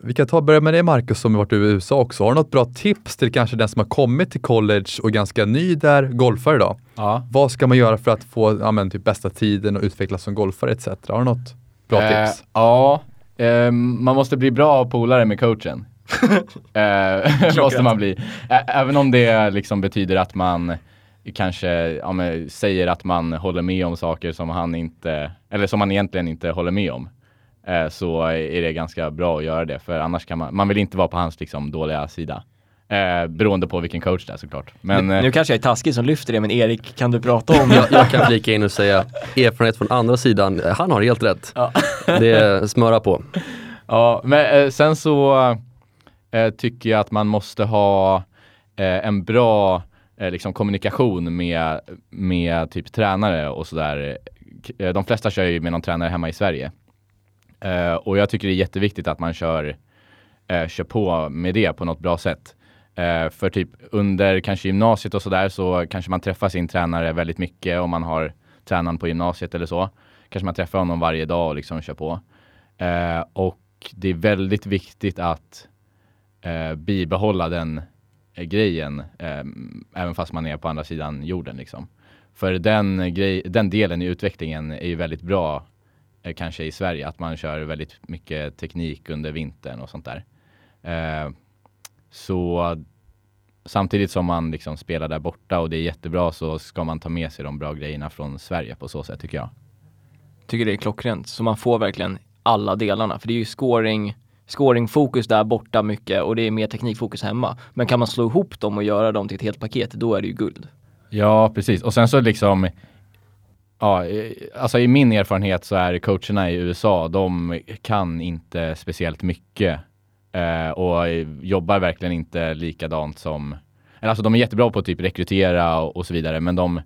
vi kan ta börja med dig Marcus som har varit i USA också. Har du något bra tips till kanske den som har kommit till college och ganska ny där, golfare då? Ja. Vad ska man göra för att få ja, men, typ bästa tiden och utvecklas som golfare etc? Har du något bra Eh, tips? ja, ehm, man måste bli bra polare med coachen. eh, måste man bli. Ä- även om det liksom betyder att man kanske ja, men, säger att man håller med om saker som han inte, eller som man egentligen inte håller med om. Eh, så är det ganska bra att göra det, för annars kan man, man vill inte vara på hans liksom dåliga sida. Eh, beroende på vilken coach det är såklart. Men, nu, eh, nu kanske jag är taskig som lyfter det, men Erik, kan du prata om Jag, jag kan flika in och säga erfarenhet från andra sidan, han har helt rätt. Ja. Det är smöra på. Ja, men eh, sen så eh, tycker jag att man måste ha eh, en bra eh, liksom kommunikation med, med typ tränare och sådär. Eh, De flesta kör ju med någon tränare hemma i Sverige. Eh, och jag tycker det är jätteviktigt att man kör, eh, kör på med det på något bra sätt. Eh, för typ under kanske gymnasiet och sådär så kanske man träffar sin tränare väldigt mycket om man har tränaren på gymnasiet eller så. Kanske man träffar honom varje dag och liksom kör på. Eh, och det är väldigt viktigt att eh, bibehålla den eh, grejen eh, även fast man är på andra sidan jorden liksom. För den, grej, den delen i utvecklingen är ju väldigt bra kanske i Sverige, att man kör väldigt mycket teknik under vintern och sånt där. Eh, så samtidigt som man liksom spelar där borta och det är jättebra så ska man ta med sig de bra grejerna från Sverige på så sätt tycker jag. Tycker det är klockrent. Så man får verkligen alla delarna. För det är ju scoring, scoringfokus där borta mycket och det är mer teknikfokus hemma. Men kan man slå ihop dem och göra dem till ett helt paket, då är det ju guld. Ja, precis. Och sen så liksom, ja, alltså i min erfarenhet så är coacherna i USA, de kan inte speciellt mycket eh, och jobbar verkligen inte likadant som, eller alltså de är jättebra på att typ rekrytera och, och så vidare, men de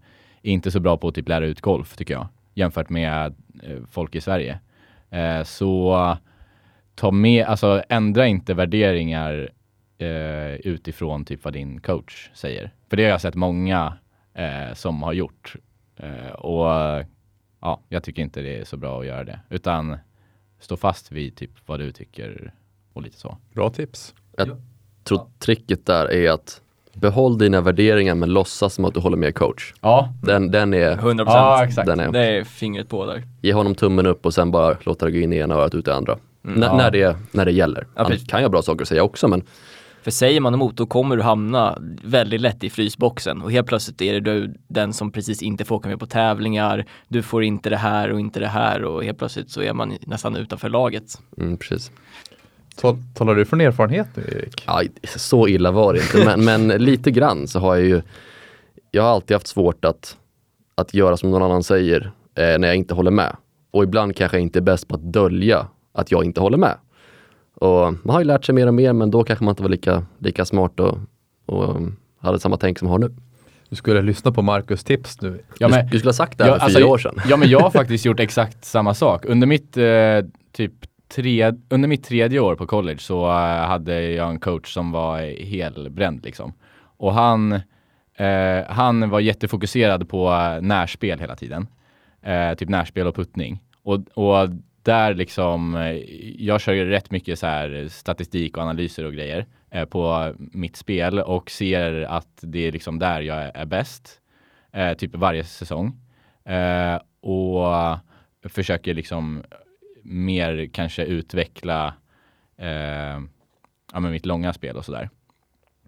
är inte så bra på att typ lära ut golf tycker jag, jämfört med eh, folk i Sverige. Eh, så ta med, alltså ändra inte värderingar eh, utifrån typ vad din coach säger. För det har jag sett många eh, som har gjort. Eh, och ja, jag tycker inte det är så bra att göra det. Utan stå fast vid typ vad du tycker och lite så. Bra tips. Jag tror tricket där är att behåll dina värderingar men låtsas som att du håller med coach. Ja, Den, den är, 100%. ja exakt. den är Det är fingret på där. ge honom tummen upp och sen bara låta det gå in i ena örat ut i andra. N- Ja. när, det, när det gäller. Ja, kan ha bra saker att säga också men För säger man emot då kommer du hamna väldigt lätt i frysboxen och helt plötsligt är det du den som precis inte får åka med på tävlingar, du får inte det här och inte det här och helt plötsligt så är man nästan utanför laget. mm, precis. Tal- Talar du från erfarenhet nu Erik? Ja, så illa var det inte men, men lite grann så har jag ju Jag har alltid haft svårt att, att göra som någon annan säger eh, när jag inte håller med. Och ibland kanske jag inte är bäst på att dölja att jag inte håller med. Och man har ju lärt sig mer och mer men då kanske man inte var lika, lika smart och, och um, hade samma tänk som jag har nu. Du skulle lyssna på Marcus tips nu. Ja, du, men, du skulle ha sagt det här Ja, för alltså, fyra år sedan. ja men jag har faktiskt gjort exakt samma sak. Under mitt eh, typ tre, under mitt tredje år på college så eh, hade jag en coach som var helbränd liksom. Och han, eh, han var jättefokuserad på eh, närspel hela tiden. Eh, typ närspel och puttning. Och, och där liksom, eh, jag kör ju rätt mycket så här statistik och analyser och grejer eh, på mitt spel och ser att det är liksom där jag är, är bäst. Eh, typ varje säsong. Eh, och försöker liksom mer kanske utveckla eh, ja, men mitt långa spel och sådär.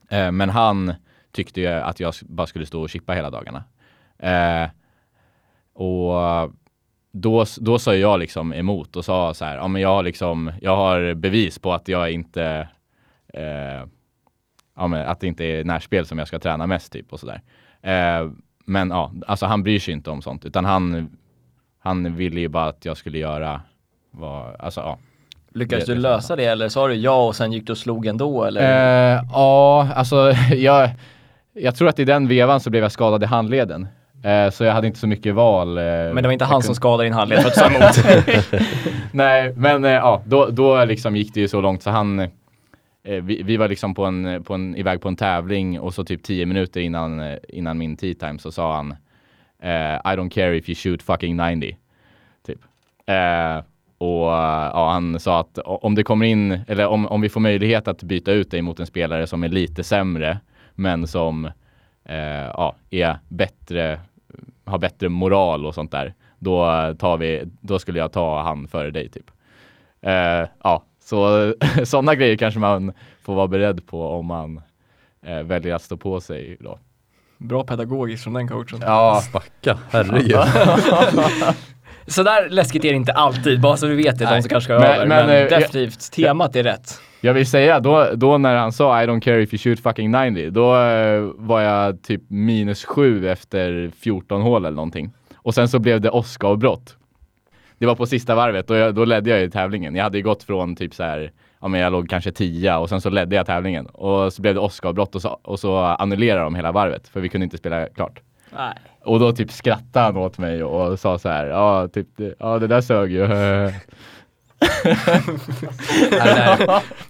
Eh, men han tyckte ju att jag bara skulle stå och chippa hela dagarna. Eh, och då, då sa jag liksom emot och sa så här, ja men jag har liksom, jag har bevis på att jag inte, eh, ja men att det inte är närspel som jag ska träna mest typ och sådär. Eh, men ja, alltså han bryr sig inte om sånt utan han, han ville ju bara att jag skulle göra vad, alltså ja. Lyckades du lösa det eller sa du ja och sen gick du och slog ändå eller? Eh, ja, alltså jag, jag tror att i den vevan så blev jag skadad i handleden. Eh, så jag hade inte så mycket val. eh, Men det var inte han kunde- som skadade din handled för att du sa emot. Nej, men eh, ja, då, då liksom gick det ju så långt så han vi, vi var liksom på en, på en, iväg på en tävling och så typ 10 minuter innan, innan min tea time så sa han I don't care if you shoot fucking 90. Typ. Och ja, han sa att om det kommer in, eller om, om vi får möjlighet att byta ut dig mot en spelare som är lite sämre men som ja, är bättre, har bättre moral och sånt där. Då, tar vi, då skulle jag ta han före dig typ. Eh, ja, så sådana grejer kanske man får vara beredd på om man eh, väljer att stå på sig då. Bra pedagogiskt från den coachen. Ja, Stacka, herregud. Så där läskigt är det inte alltid, bara så vi vet det, de Nej. som kanske ska Men- över. men, Men, eh, jag- definitivt, temat är rätt. Jag vill säga då, då när han sa I don't care if you shoot fucking 90, då eh, var jag typ minus sju efter 14 hål eller någonting. Och sen så blev det Oscar-avbrott. Det var på sista varvet och jag, då ledde jag i tävlingen. Jag hade ju gått från typ så här ja men jag låg kanske tia och sen så ledde jag tävlingen och så blev det åskavbrott och så, och så annullerade de hela varvet för vi kunde inte spela klart. Nej. Och då typ skrattade han åt mig och sa så här, ja typ, ja det där sög ju. det, där,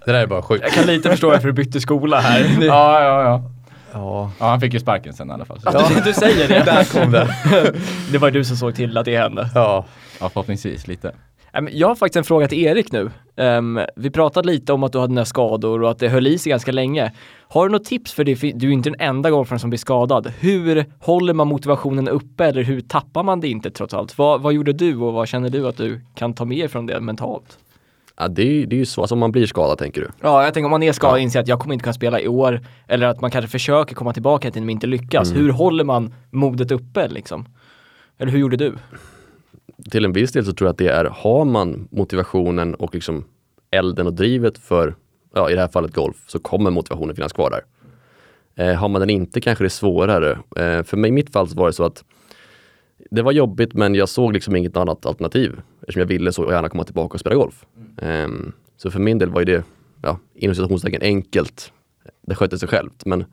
det där är bara sjukt. Jag kan lite förstå varför du bytte skola här. ja, ja, ja. Ja, Ja, han fick ju sparken sen i alla fall. Ja. Du, du säger det. där kom det. Det var du som såg till att det hände. Ja. Ja, förhoppningsvis lite. Men Jag har faktiskt en fråga till Erik nu. Ehm, vi pratade lite om att du hade dina skador och att det höll i sig ganska länge. Har du något tips för det? Du är inte den enda golfaren som blir skadad. Hur håller man motivationen uppe eller hur tappar man det inte trots allt? Vad, vad gjorde du och vad känner du att du kan ta med från det mentalt? Ja, det, är, det är ju så, alltså om man blir skadad tänker du. Ja, jag tänker om man är skadad Ja. inser att jag kommer inte kunna spela i år eller att man kanske försöker komma tillbaka till men inte lyckas. Hur håller man modet uppe liksom? Eller hur gjorde du? Till en viss del så tror jag att det är, har man motivationen och liksom elden och drivet för, ja i det här fallet golf, så kommer motivationen finnas kvar där. Eh, har man den inte kanske det är svårare. Eh, för mig i mitt fall så var det så att det var jobbigt men jag såg liksom inget annat alternativ eftersom jag ville så gärna komma tillbaka och spela golf. Ehm, så för min del var ju det, ja, inom citationstecken enkelt. Det skötte sig självt men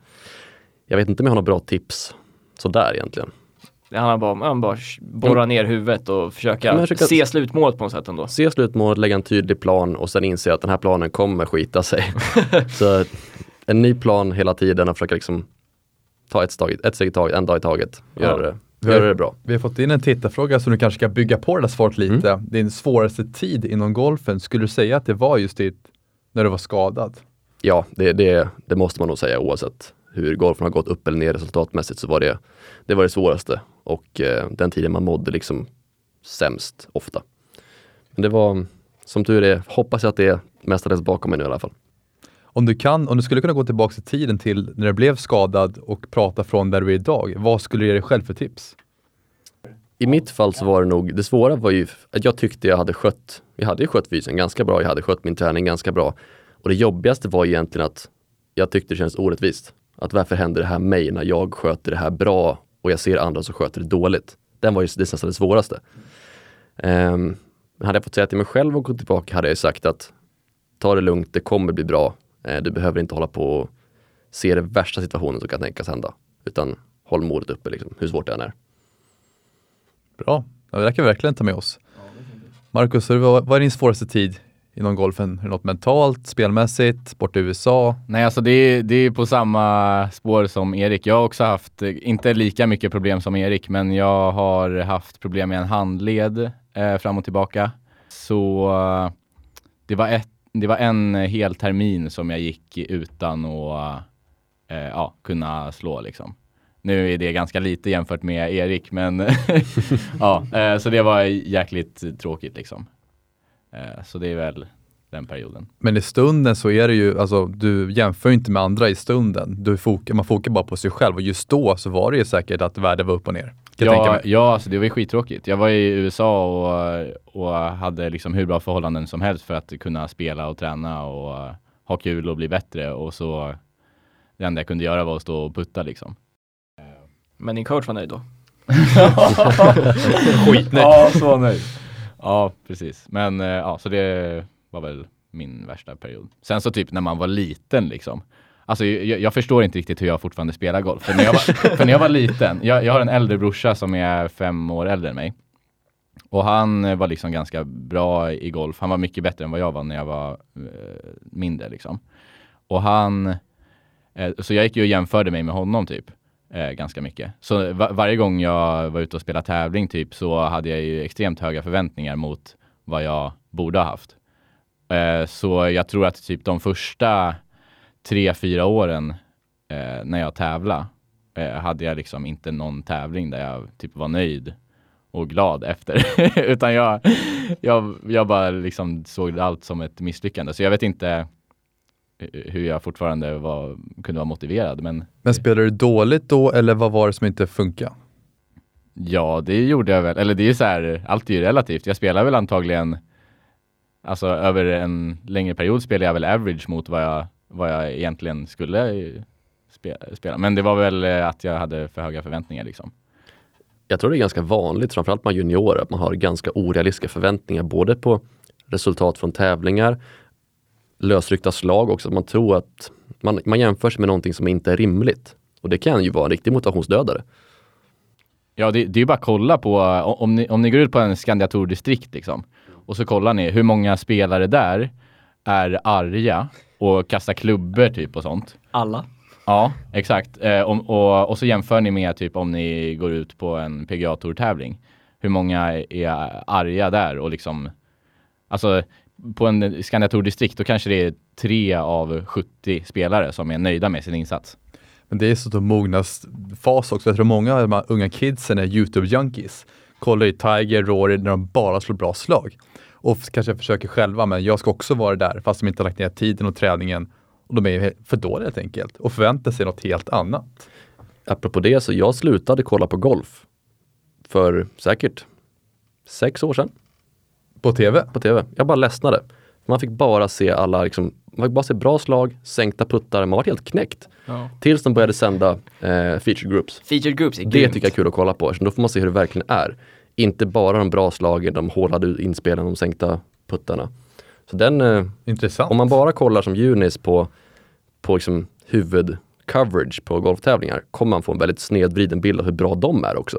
jag vet inte om jag har några bra tips sådär egentligen. Det handlar bara om att bara borra ner huvudet och försöka, försöka- se slutmålet på något sätt ändå. se slutmålet, lägga en tydlig plan och sen inse att den här planen kommer skita sig. så en ny plan hela tiden och försöka liksom ta ett, steg, ett steg i taget, en dag i taget. Göra, Ja. det, göra det bra. Vi har fått in en tittarfråga som du kanske ska bygga på det där svaret lite. Din svåraste tid inom golfen, skulle du säga att det var just ditt, när du var skadad? Ja, det, det, det måste man nog säga oavsett hur golfen har gått upp eller ner resultatmässigt så var det det, var det svåraste och eh, den tiden man mådde liksom sämst ofta. Men det var, som tur är, hoppas jag att det är mestadels bakom mig nu i alla fall. Om du kan, om du skulle kunna gå tillbaka i tiden till när du blev skadad och prata från där du är idag, vad skulle du ge dig själv för tips? I mitt fall så var det nog, det svåra var ju att jag tyckte jag hade skött, jag hade ju skött fysen ganska bra, jag hade skött min träning ganska bra. Och det jobbigaste var egentligen att jag tyckte det kändes orättvist. Att varför händer det här mig när jag sköter det här bra och jag ser andra som sköter det dåligt. Den var ju det nästan det svåraste. Um, hade jag fått säga till mig själv och gå tillbaka hade jag sagt att ta det lugnt, det kommer bli bra. Eh, du behöver inte hålla på och se den värsta situationen som kan tänkas hända. Utan håll modet uppe, liksom, hur svårt det än är. Bra, ja, det där kan vi verkligen ta med oss. Marcus, vad är din svåraste tid inom golfen? Är det något mentalt, spelmässigt, bort i USA? Nej, alltså det är, det är på samma spår som Erik. Jag har också haft, inte lika mycket problem som Erik, men jag har haft problem med en handled eh, fram och tillbaka. Så det, var ett, det var en hel termin som jag gick utan att eh, ja, kunna slå liksom. Nu är det ganska lite jämfört med Erik, men ja, eh, så det var jäkligt tråkigt liksom. Eh, så det är väl den perioden. Men i stunden så är det ju, alltså du jämför inte med andra i stunden. Du fok man fokar bara på sig själv och just då så var det ju säkert att världen var upp och ner. Ja, ja alltså det var ju skittråkigt. Jag var i USA och, och hade liksom hur bra förhållanden som helst för att kunna spela och träna och ha kul och bli bättre och så det enda jag kunde göra var att stå och putta liksom. Men din coach var nöjd då? Skitnöjd. Ja, så nöjd. Ja, precis. Men uh, ja, så det var väl min värsta period. Sen så typ när man var liten liksom. Alltså jag, jag förstår inte riktigt hur jag fortfarande spelar golf. För när jag var, för när jag var liten, jag, jag har en äldre brorsa som är fem år äldre än mig. Och han eh, var liksom ganska bra i golf. Han var mycket bättre än vad jag var när jag var eh, mindre liksom. Och han, eh, så jag gick ju och jämförde mig med honom typ. Eh, ganska mycket. Så va- varje gång jag var ute och spelade tävling typ så hade jag ju extremt höga förväntningar mot vad jag borde ha haft. Eh, så jag tror att typ de första tre, fyra åren eh, när jag tävlade eh, hade jag liksom inte någon tävling där jag typ var nöjd och glad efter. Utan jag, jag, jag bara liksom såg allt som ett misslyckande. Så jag vet inte hur jag fortfarande var, kunde vara motiverad. Men Men spelade du dåligt då eller vad var det som inte funkade? ja, det gjorde jag väl. Eller det är ju så här, allt är ju relativt. Jag spelar väl antagligen, alltså över en längre period spelar jag väl average mot vad jag, vad jag egentligen skulle spe- spela. Men det var väl eh, att jag hade för höga förväntningar liksom. Jag tror det är ganska vanligt, framförallt bland juniorer, att man har ganska orealistiska förväntningar både på resultat från tävlingar lösryckta slag också. Man tror att man, man jämför sig med någonting som inte är rimligt. Och det kan ju vara en riktig motivationsdödare. Ja, det, det är ju bara att kolla på, om ni, om ni går ut på en Skandiatordistrikt liksom, och så kollar ni hur många spelare där är arga och kastar klubbor typ och sånt. Alla. Ja, exakt. Eh, om, och, och så jämför ni med typ om ni går ut på en PGA tävling. Hur många är arga där och liksom, alltså på en distrikt då kanske det är tre av 70 spelare som är nöjda med sin insats. Men det är så en mognadsfas också. Jag tror många av de här unga kidsen är YouTube-junkies. Kollar ju Tiger, Rory när de bara slår bra slag. Och kanske försöker själva, men jag ska också vara där fast de inte har lagt ner tiden och träningen. Och de är för dåliga helt enkelt och förväntar sig något helt annat. Apropå det, så jag slutade kolla på golf för säkert sex år sedan På TV? på tv. Jag bara ledsnade. Man fick bara se alla, liksom, man fick bara se bra slag, sänkta puttar, man var helt knäckt. Ja. Tills de började sända eh, feature groups. Featured groups är Det grymt. tycker jag är kul att kolla på, så då får man se hur det verkligen är. Inte bara de bra slagen, de hålade inspelen, de sänkta puttarna. Så den, eh, Intressant. om man bara kollar som Junis på, på liksom huvudcoverage på golftävlingar kommer man få en väldigt snedvriden bild av hur bra de är också.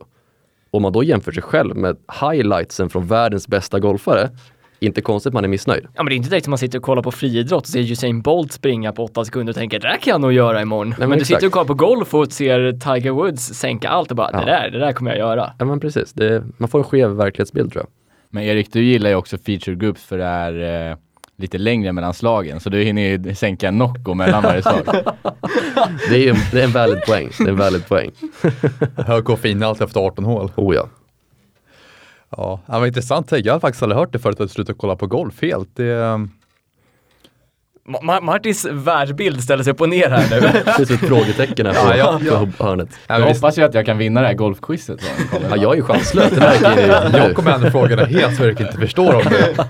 Om man då jämför sig själv med highlightsen från världens bästa golfare, inte konstigt man är missnöjd. Ja men det är inte direkt som man sitter och kollar på friidrott och ser Usain Bolt springa på åtta sekunder och tänker det där kan jag nog göra imorgon. men men du sitter och kollar på golf och ser Tiger Woods sänka allt och bara Ja. det där, det där kommer jag göra. Ja men precis, det, man får en skev verklighetsbild tror jag. Men Erik, du gillar ju också feature groups för det är eh, lite längre mellan slagen, så du hinner ju sänka en Nocco mellan varje slag. Det är, ju- det är en valid poäng. Det är en valid poäng. Hög koffeinhalt efter 18 hål. Oh ja. Ja, det var intressant tänk. Jag har faktiskt aldrig hört det förut att du slutat kolla på golf helt. Det, Ma- Ma- Martins världsbild ställer sig upp och ner här nu. Det som ett frågetecken här på, Ja, ja, ja. på hörnet. Ja, Jag hoppas ju att jag kan vinna det här golfquizet. Ja, jag är ju chanslös, Jag kommer ändå frågorna helt så jag inte förstår om det.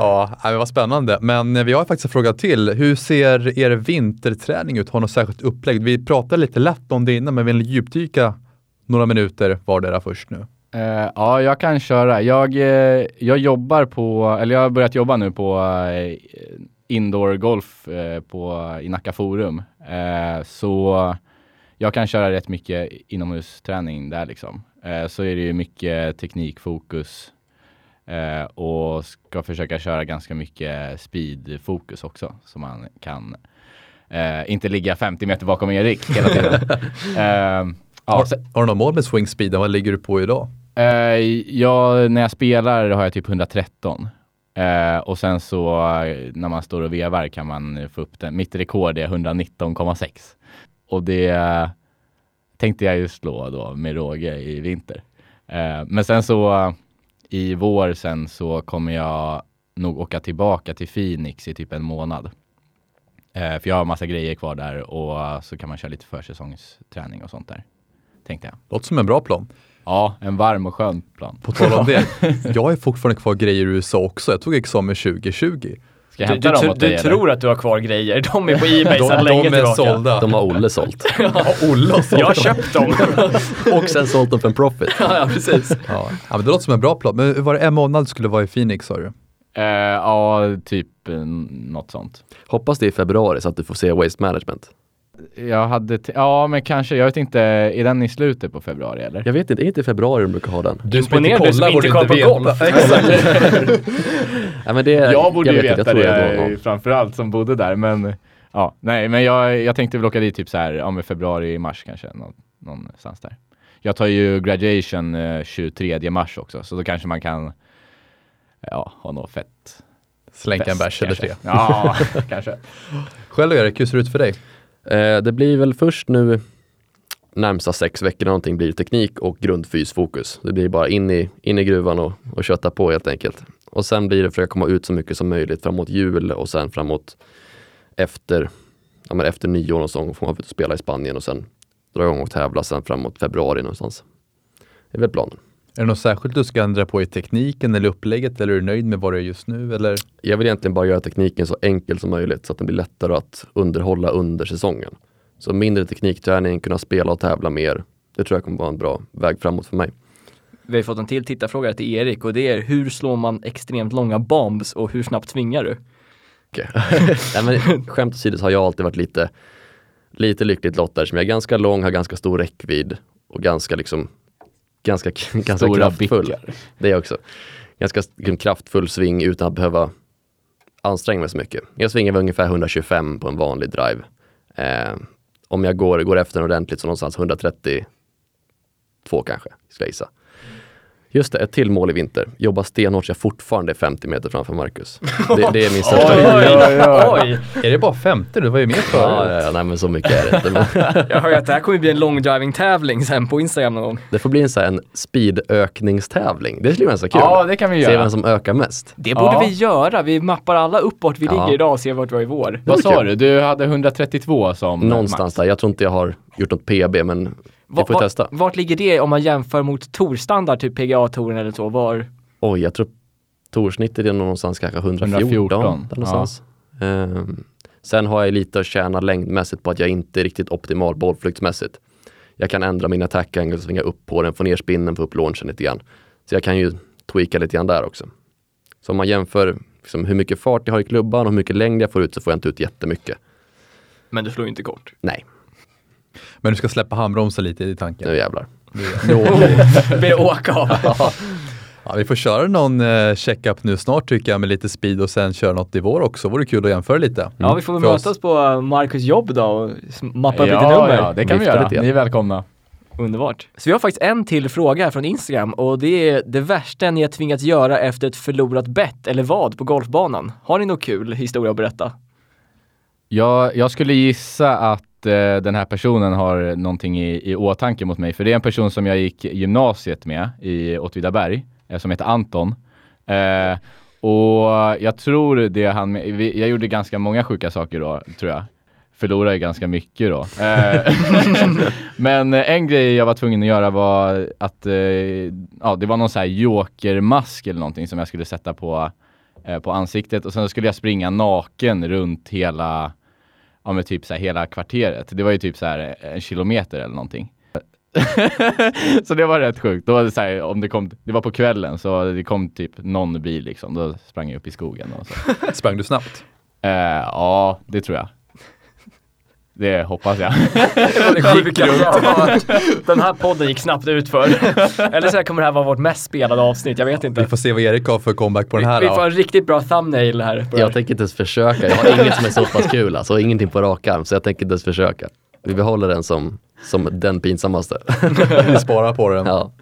Ja, men vad spännande. Men eh, vi har faktiskt en fråga till. Hur ser er vinterträning ut? Har något särskilt upplägg? Vi pratade lite lätt om det innan, men vill ni djupdyka några minuter vardera först nu? Eh, ja, jag kan köra. Jag, eh, jag jobbar på, eller jag har börjat jobba nu på indoor golf på, i Nacka Forum. Så jag kan köra rätt mycket inomhusträning där liksom. Så är det ju mycket teknikfokus eh, och ska försöka köra ganska mycket speedfokus också så man kan eh, inte ligga 50 meter bakom Erik hela tiden. Eh, ja, har, har du någon mål med swingspeeden? Vad ligger du på idag? Eh, ja, när jag spelar har jag typ 113. Eh, och sen så när man står och vevar kan man få upp den. Mitt rekord är 119,6. Och det eh, tänkte jag ju slå då med råge i vinter. Men sen så i vår sen så kommer jag nog åka tillbaka till Phoenix i typ en månad. Eh, för jag har massa grejer kvar där och så kan man köra lite försäsongsträning och sånt där. Tänkte jag. Låter som en bra plan. Ja, en varm och skön plan. På tal om det, jag ju fortfarande kvar grejer i USA också. Jag tog examen 2020. Ska jag Du, hämta du, dem du, du tror att du har kvar grejer, de är på Ebay De, sedan länge de är tillbaka. sålda. De har Olle sålt. Ja, Olle har sålt Jag har köpt dem. Och sen sålt dem för en profit. ja, ja, precis. Ja. ja, men det låter som en bra plan. Men var det en månad skulle vara i Phoenix sa du? Eh, ja, typ eh, något sånt. Hoppas det är i februari så att du får se Waste Management. Jag hade, ja men kanske, jag vet inte, är den i slutet på februari eller? Jag vet inte, är det inte februari de brukar ha den? Du som inte kollar på golf. Ja, men det, Jag borde ju vet inte, veta jag det, är någon gång. framförallt som bodde där men ja, nej men jag, jag tänkte väl åka dit typ så här, ja men februari, mars kanske, nå, någonstans där. Jag tar ju graduation eh, 23 mars också, så då kanske man kan ja, ha något fett. Slänka en bärs eller tre. Ja, kanske. Själv Erik, hur ser det ut för dig? Eh, det blir väl först nu närmsta sex veckor någonting blir teknik och grundfysfokus. Det blir bara in i, in i gruvan och, och kötta på helt enkelt. Och sen blir det försöka komma ut så mycket som möjligt framåt jul och sen framåt efter, ja, men efter nyår någonstans får man ut och spela i Spanien och sen dra igång och tävla sen framåt februari någonstans. Det är väl planen. Är det något särskilt du ska ändra på i tekniken eller upplägget eller är du nöjd med vad du är just nu? Eller? Jag vill egentligen bara göra tekniken så enkel som möjligt så att den blir lättare att underhålla under säsongen. Så mindre teknikträning, kunna spela och tävla mer. Det tror jag kommer vara en bra väg framåt för mig. Vi har fått en till tittarfråga till Erik och det är hur slår man extremt långa bombs och hur snabbt svingar du? Nej, men, skämt åsido så har jag alltid varit lite, lite lyckligt lottad som jag är ganska lång, har ganska stor räckvidd och ganska liksom ganska, ganska Stora kraftfull. bickar. Det är också. Ganska kraftfull sving utan att behöva anstränga mig så mycket. Jag svingar ungefär 125 på en vanlig drive. Eh, om jag går, går efter ordentligt så någonstans 132 kanske, skulle jag gissa. Just det, ett till mål i vinter. Jobba stenhårt så jag fortfarande är 50 meter framför Marcus. Det, det är min största Oj, oj. Är det bara 50? Du var ju med Ja, förut. ja, ja, nej men så mycket är det inte. Jag hör ju att det här kommer bli en long driving tävling sen på Instagram någon gång. det får bli en, så här, en speedökningstävling. Det skulle vara så kul. Ja, det kan vi Se göra. vem som ökar mest. Det borde Ja. vi göra. Vi mappar alla upp vart vi Ja. ligger idag och ser vart vi är i vår. Vad sa kul. du? Du hade 132 som Någonstans max. där. Jag tror inte jag har gjort något PB men vi får testa. Vart ligger det om man jämför mot Torstandard, typ PGA-touren eller så? Var? Oj, jag tror torsnittet är någonstans kanske 114. 114, där någonstans. Ehm, sen har jag lite att tjäna längdmässigt på att jag inte är riktigt optimal bollflyktsmässigt. Jag kan ändra min attack angle, svinga upp på den, få ner spinnen, få upp launchen lite grann. Så jag kan ju tweaka lite grann där också. Så om man jämför liksom, hur mycket fart jag har i klubban och hur mycket längd jag får ut så får jag inte ut jättemycket. Men du slår ju inte kort. Nej, Men du ska släppa handbromsen lite i tanken. nu jävlar. Be åka av. Ja, vi får köra någon eh, checkup nu snart tycker jag med lite speed och sen köra något i vår också. Vore kul att jämföra lite. Ja, vi får väl För oss. mötas på Marcus jobb då och mappa upp lite Ja, nummer. ja, det kan vi göra. lite. Ni är välkomna. Underbart. Så vi har faktiskt en till fråga här från Instagram och det är det värsta ni har tvingats göra efter ett förlorat bett eller vad på golfbanan. Har ni något kul historia att berätta? Jag, jag skulle gissa att eh, den här personen har någonting i, i åtanke mot mig, för det är en person som jag gick gymnasiet med i Åtvidaberg, eh, som heter Anton. Eh, och jag tror det han, vi, jag gjorde ganska många sjuka saker då, tror jag. Förlorade ganska mycket då. Eh, Men en grej jag var tvungen att göra var att, eh, ja det var någon sån här jokermask eller någonting som jag skulle sätta på, eh, på ansiktet och sen skulle jag springa naken runt hela, ja men typ så här hela kvarteret. Det var ju typ så här en kilometer eller någonting. så det var rätt sjukt. Då var det så här, om det kom, det var på kvällen så det kom typ någon bil liksom. Då sprang jag upp i skogen och så. Sprang du snabbt? Eh, ja, det tror jag. Det hoppas jag. Den här podden gick snabbt ut för. Eller så här kommer det här vara vårt mest spelade avsnitt, jag vet Vi inte. får se vad Erik har för comeback på den här Vi får då. en riktigt bra thumbnail här. på det här. Jag tänker inte ens försöka. Jag har inget som är så pass kul alltså. Ingenting på rak arm. Så jag tänker inte ens försöka. Vi behåller den som, som den pinsammaste. Vi sparar på den. Ja.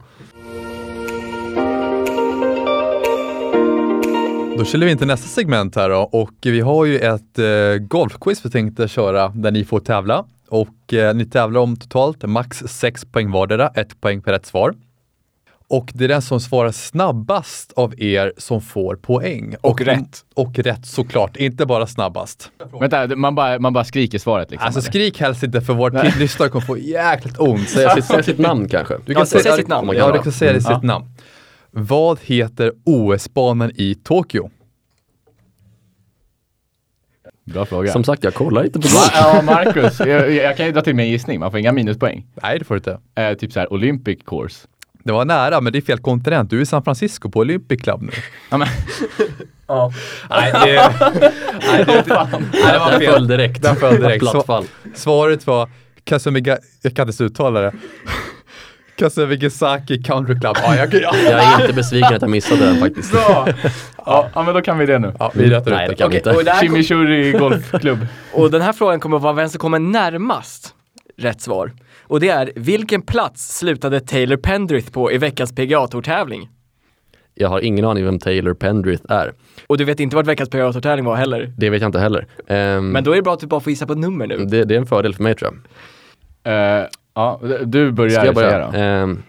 Då kör vi in till nästa segment här då och vi har ju ett eh, golfquiz vi tänkte köra där ni får tävla och eh, ni tävlar om totalt max 6 poäng vardera, ett poäng per rätt svar. Och det är den som svarar snabbast av er som får poäng. Och rätt. Och rätt såklart, inte bara snabbast. Vänta, man bara, man bara skriker svaret liksom. Alltså eller? skrik helst inte för vår lyssnare kommer få jäkligt ont. Säga sitt, säga sitt namn kanske. Du Ja, säg sitt namn. Ja, du kan säga det i sitt namn. Vad heter OS-banan i Tokyo? Bra fråga. Som sagt, jag kollar inte på golf. Ja, Marcus. Jag, jag kan ju dra till med en gissning. Man får inga minuspoäng. Nej, det får du inte. Eh, typ så här Olympic course. Det var nära, men det är fel kontinent. Du är i San Francisco på Olympic Club nu. Ja, men, Ja. Nej, det, nej, det, det, nej, det var Den fel. föll direkt. Den föll direkt. Platt Så- fall. Svaret var Kasumiga, jag kan inte ens uttala det. Kasumigasaki Country Club. Ja, jag, ja. Jag är inte besviken att jag missade den faktiskt. bra! Ja, ja, men då kan vi det nu. ja vi rättar Nej, ut det kan vi Okej, inte. Chimichurri golfklubb. och den här frågan kommer att vara vem som kommer närmast rätt svar. Och det är, vilken plats slutade Taylor Pendrith på i veckans PGA-tourtävling? Jag har ingen aning vem Taylor Pendrith är. Och du vet inte vart veckans PGA-tourtävling var heller. Det vet jag inte heller. Ehm, Men då är det bra att du bara får gissa på ett nummer nu. det, det är en fördel för mig tror jag. Eh, ja, du börjar Ska jag säga börja? då. Ehm,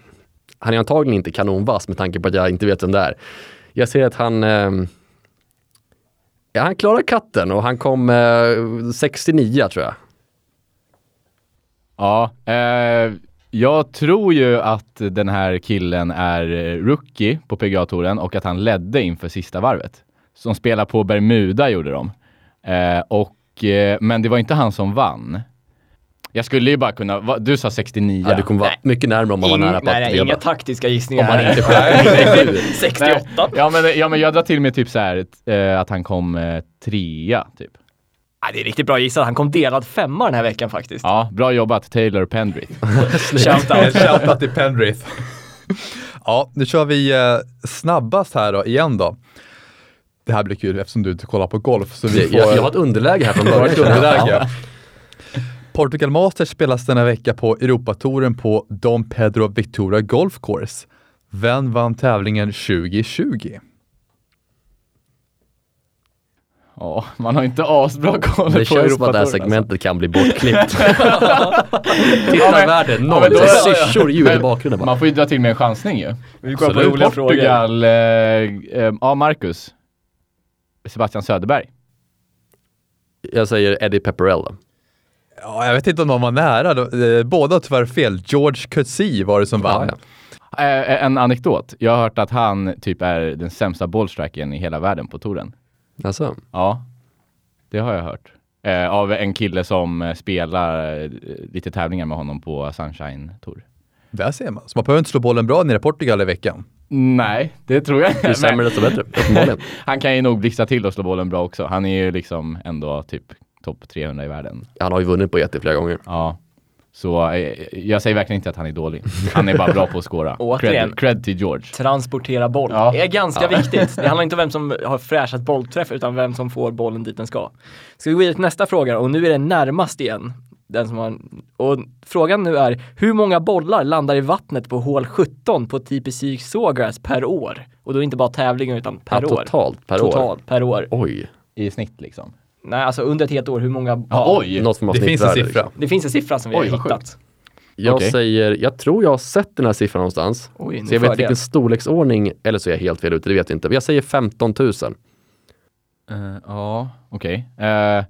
han är antagligen inte kanonvass med tanke på att jag inte vet vem det är. Jag ser att han ehm, Ja, han klarar katten och han kom eh, 69 tror jag. Ja, eh, jag tror ju att den här killen är eh, rookie på PGA-touren och att han ledde inför sista varvet. Som spelar på Bermuda gjorde de. Eh, och, eh, men det var inte han som vann. Jag skulle ju bara kunna, va, du sa 69. Ja, du kommer vara mycket närmare om man var Ing- nära på nej, att nej, inga taktiska Om gissningar man här. inte själv 68. Ja men, ja men jag drar till med typ så här eh, att han kom eh, trea typ. Nej, det är riktigt bra gissat. Han kom delad femma den här veckan faktiskt. Ja, bra jobbat Taylor Pendrith. Shoutout. Shoutout till Pendrith. ja, nu kör vi eh, snabbast här då, igen då. Det här blir kul eftersom du inte kollar på golf. Så vi Jag, får, jag, jag har ett underläge här från början. underläge. Portugal Masters spelas denna vecka på Europatouren på Dom Pedro Victoria Golf Course. Vem vann tävlingen 2020? Ja, man har inte asbra koll Det på känns som att det här Europatouren, segmentet kan bli bortklippt. Ja, Tittarvärde noll. ja, då- här Syrsor, ljud i bakgrunden bara. Man får ju dra till med en chansning ju. Vi kollar på roliga. Portugal, eh, eh, ja Marcus. Sebastian Söderberg. Jag säger Eddie Pepperell. Ja, jag vet inte om de var nära. Eh, Båda tyvärr fel. George Coetzee var det som vann. Ja, ja. Eh, en anekdot. Jag har hört att han typ är den sämsta bollstrikern i hela världen på touren. Alltså, Ja, det har jag hört. Eh, av en kille som spelar lite tävlingar med honom på Sunshine Tour. Där ser man. Så man behöver inte slå bollen bra nere i Portugal i veckan. Nej, det tror jag ju inte. sämre desto bättre, uppenbarligen. Han kan ju nog blixtra till och slå bollen bra också. Han är ju liksom ändå typ topp 300 i världen. Han har ju vunnit på jätte flera gånger. Ja. Så eh, jag säger verkligen inte att han är dålig. Han är bara bra på att scora. Återigen. Cred, cred till George. Transportera boll. Ja. Det är ganska viktigt. Det handlar inte om vem som har fräschat bollträff utan vem som får bollen dit den ska. Ska vi gå vidare till nästa fråga och nu är det närmast igen. Den som har, och frågan nu är, hur många bollar landar i vattnet på hål 17 på TPC Sawgrass per år? Och då inte bara tävlingar utan per Ja, år. totalt per år. Totalt per år. Oj, I snitt liksom. Nej, alltså under ett helt år, hur många? Ja, oj! något Det finns en siffra. liksom. Det finns en siffra som vi Oj, har hittat. Jag Okej. säger, jag tror jag har sett den här siffran någonstans. Oj, Så jag vet vilken storleksordning, eller så är jag helt fel ute, det vet jag inte. Men jag säger 15 000. Eh, ja, okej. Eh,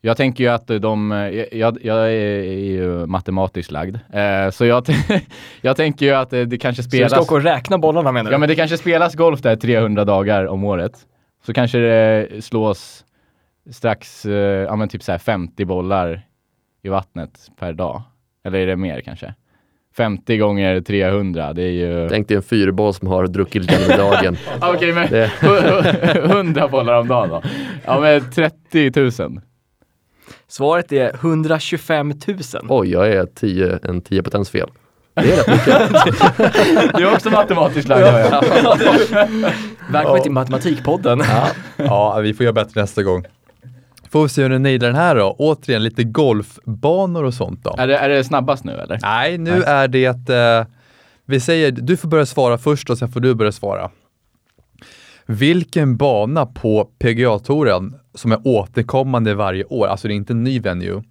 jag tänker ju att de, eh, jag, jag är, ju matematiskt lagd, Eh, så jag, jag tänker ju att det, kanske Så du spelas... ska åka och räkna bollarna menar du? Ja men det kanske spelas golf där 300 dagar om året. Så kanske det slås strax, eh, ja men typ så här 50 bollar i vattnet per dag. Eller är det mer kanske? 50 gånger 300, det är ju... Tänk dig en fyrboll som har druckit lite under dagen. Okej, men Det- 100 bollar om dagen då? Ja men 30 000. Svaret är 125 000. Oj, jag är 10, en 10 potens fel. Det är rätt mycket. Du är också matematiskt lagd. Välkommen till Matematikpodden. Ja, vi får göra bättre nästa gång. Får vi se hur ni nailar den här då. Återigen lite golfbanor och sånt då. Är det, är det snabbast nu eller? Nej, nu Nej. är det eh, vi säger, du får börja svara först och sen får du börja svara. Vilken bana på PGA-touren som är återkommande varje år, alltså det är inte en ny venue,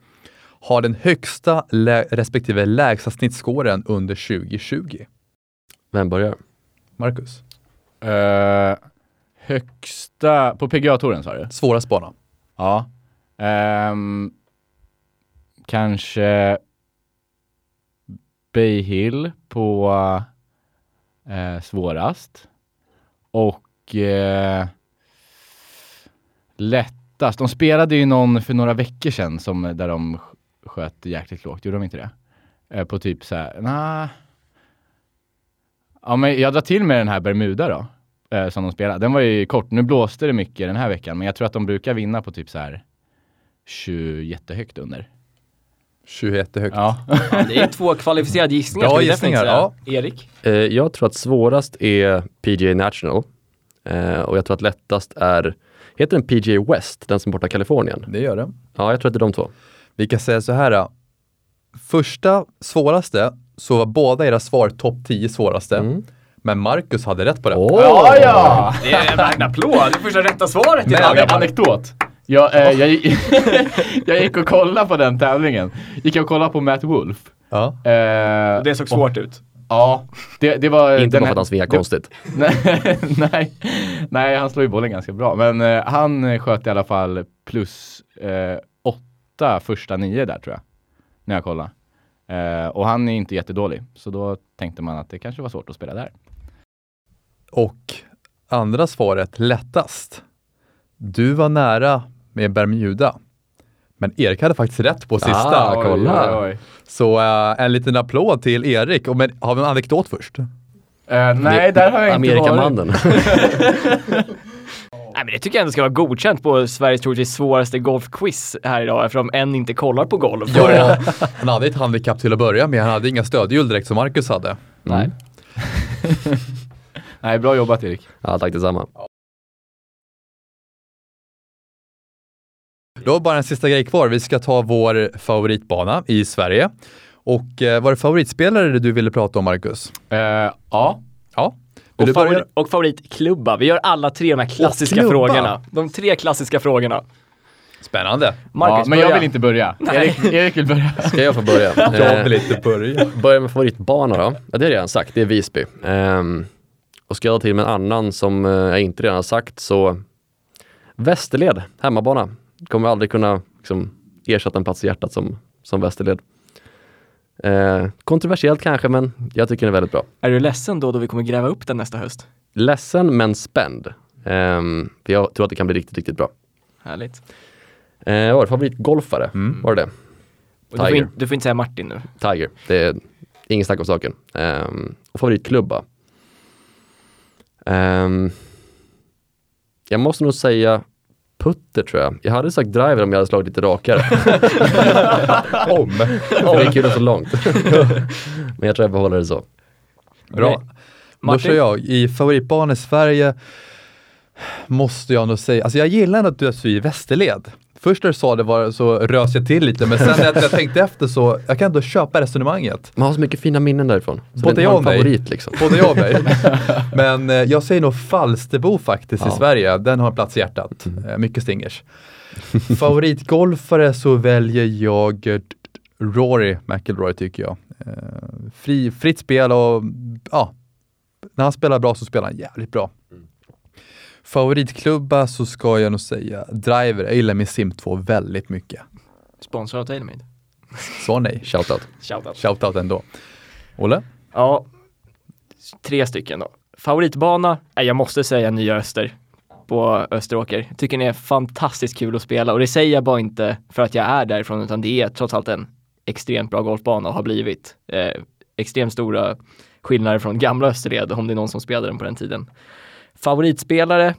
har den högsta lä- respektive lägsta snittscoren under 2020? Vem börjar? Marcus? Eh, högsta, på PGA-touren sa du? Svårast bana? Ja. Um, kanske Bay Hill på uh, svårast. Och uh, lättast. De spelade ju någon för några veckor sedan som, där de sköt jäkligt lågt. Gjorde de inte det? Uh, på typ så här, nah. Ja, men jag drar till med den här Bermuda då eh, som de spelade. Den var ju kort. Nu blåste det mycket den här veckan, men jag tror att de brukar vinna på typ så här 20 jättehögt under. 21 högt. Ja. Det är två kvalificerade gissningar. Bra gissningar, säga. Erik? Eh, jag tror att svårast är PGA National. Eh, och jag tror att lättast är, heter den PGA West, den som är borta i Kalifornien? Det gör det. Ja, jag tror att det är de två. Vi kan säga så här. då. Första svåraste så var båda era svar topp 10 svåraste. Mm. Men Marcus hade rätt på det. Åh! Ja, ja! Det är en applåd. Det är första rätta svaret Men, idag. ane- anekdot. Jag, eh, jag, gick, jag gick och kollade på den tävlingen. Gick jag och kollade på Matt Wolf. Ja. Eh, Det såg svårt ut. Ja, det, det var... Inte bara för att han det- konstigt. nej, nej, nej, han slår ju bollen ganska bra. Men eh, han sköt i alla fall plus eh, åtta första nio där tror jag. När jag kollade. Eh, och han är inte jättedålig. Så då tänkte man att det kanske var svårt att spela där. Och andra svaret, lättast. Du var nära med Bermuda. Men Erik hade faktiskt rätt på sista. Ah, kolla. Oj, oj, oj. Så eh, en liten applåd till Erik. Och, men har vi en anekdot först? Eh, nej, där har jag inte varit. Amerikamannen. Nej men det tycker jag ändå ska vara godkänt på Sveriges troligtvis svåraste golfquiz här idag eftersom en inte kollar på golf. Ja, han hade ett handikapp till att börja med. Han hade inga stödhjul direkt som Marcus hade. Nej. Nej, bra jobbat Erik. Ja, tack detsamma. Då bara en sista grej kvar. Vi ska ta vår favoritbana i Sverige. Och eh, var det favoritspelare du ville prata om, Marcus? Eh, ja, Ja. Och, favorit, och favoritklubba. Vi gör alla tre de här klassiska frågorna. De tre klassiska frågorna. Spännande. Marcus, ja men jag börja. vill inte börja. Erik, Erik vill börja. Ska jag få börja? Jag vill Eh, inte börja. börja med favoritbana då. Ja, det har jag redan sagt, det är Visby. Ehm, och ska jag till med en annan som eh, jag inte redan har sagt så Västerled, hemmabana. Kommer aldrig kunna liksom, ersätta en plats i hjärtat som, som Västerled. Eh, kontroversiellt kanske, men jag tycker den är väldigt bra. Är du ledsen då då vi kommer gräva upp den nästa höst? Ledsen men spänd. Ehm, för jag tror att det kan bli riktigt, riktigt bra. Härligt. Eh, vad var det? Favoritgolfare? Mm. Var det det? Och du, får Tiger. in, du får inte säga Martin nu. Tiger. Det är ingen snack om saken. Um, och favoritklubba? Ehm, jag måste nog säga putter tror jag. Jag hade sagt driver om jag hade slagit lite rakare. Om. För det är kul så långt. Men jag tror jag behåller det så. Bra. Okej. Då Martin? kör jag. I favoritbanan i Sverige måste jag nog säga, alltså jag gillar ändå att du är i Västerled. Först när du sa det var, så rös jag till lite, men sen när jag, tänkte efter så, jag kan ändå köpa resonemanget. Man har så mycket fina minnen därifrån. Så Både jag och mig. favorit liksom. Både jag och mig. Men eh, jag säger nog Falsterbo faktiskt i Ja. Sverige. Den har en plats i hjärtat. Eh, mycket stingers. Favoritgolfare så väljer jag Rory McIlroy tycker jag. Eh, fri, fritt spel och ja, när han spelar bra så spelar han jävligt bra. Favoritklubba så ska jag nog säga Driver. Jag gillar min Sim 2 väldigt mycket. Sponsrad av TaylorMade. Så nej, Shoutout. Shoutout. shoutout ändå. Olle? Ja, tre stycken då. Favoritbana? Nej, jag måste säga Nya Öster på Österåker. Jag tycker den är fantastiskt kul att spela och det säger jag bara inte för att jag är därifrån utan det är trots allt en extremt bra golfbana och har blivit. Eh, extremt stora skillnader från gamla Österled om det är någon som spelade den på den tiden. Favoritspelare?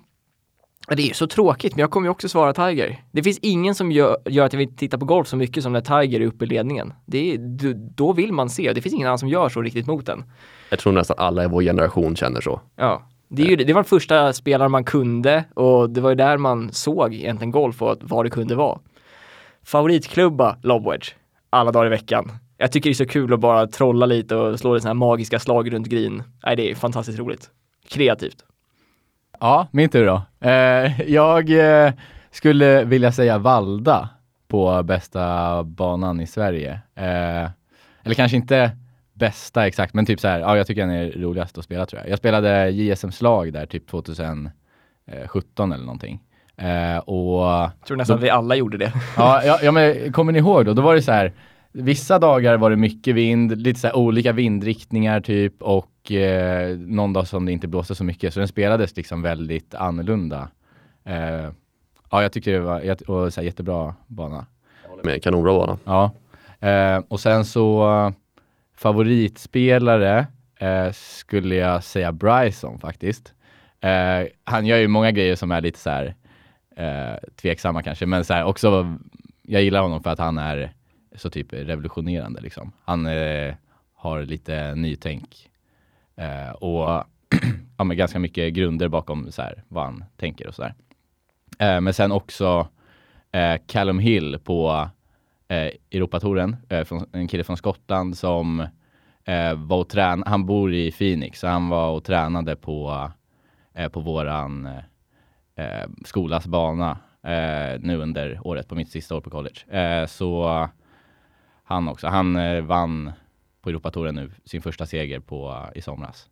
Det är ju så tråkigt, men jag kommer ju också svara Tiger. Det finns ingen som gör, gör att jag vill titta på golf så mycket som när Tiger är uppe i ledningen. Det är, då vill man se, det finns ingen annan som gör så riktigt mot den. Jag tror nästan alla i vår generation känner så. Ja, det, ju, det var den första spelaren man kunde och det var ju där man såg egentligen golf och vad det kunde vara. Favoritklubba, Lobwedge, alla dagar i veckan. Jag tycker det är så kul att bara trolla lite och slå sådana här magiska slag runt green. Nej, det är fantastiskt roligt. Kreativt. Ja, min tur då. Eh, jag eh, skulle vilja säga Valda på bästa banan i Sverige. Eh, eller kanske inte bästa exakt, men typ så här, ja jag tycker den är roligast att spela tror jag. Jag spelade JSM-slag där typ 2017 eller någonting. Eh, och Jag tror nästan att vi alla gjorde det. Ja, ja, ja men kommer ni ihåg då? Då var det så här, vissa dagar var det mycket vind, lite så här olika vindriktningar typ och eh, någon dag som det inte blåste så mycket. Så den spelades liksom väldigt annorlunda. Eh, ja, jag tycker det var jätte, och så här, jättebra bana. Med kanonbra bana. Ja. Eh, och sen så favoritspelare eh, skulle jag säga Bryson faktiskt. Eh, han gör ju många grejer som är lite så här eh, tveksamma kanske, men så här också, jag gillar honom för att han är så typ revolutionerande liksom. Han har lite nytänk eh, och ja, med ganska mycket grunder bakom så här, vad han tänker och sådär. Eh, men sen också eh, Callum Hill på eh, Europatouren, eh, från, en kille från Skottland som eh, var och tränade, han bor i Phoenix, så han var och tränade på, eh, på våran eh, eh, skolas bana eh, nu under året, på mitt sista år på college. Eh, så han också, han eh, vann på Europatouren nu sin första seger på, i somras.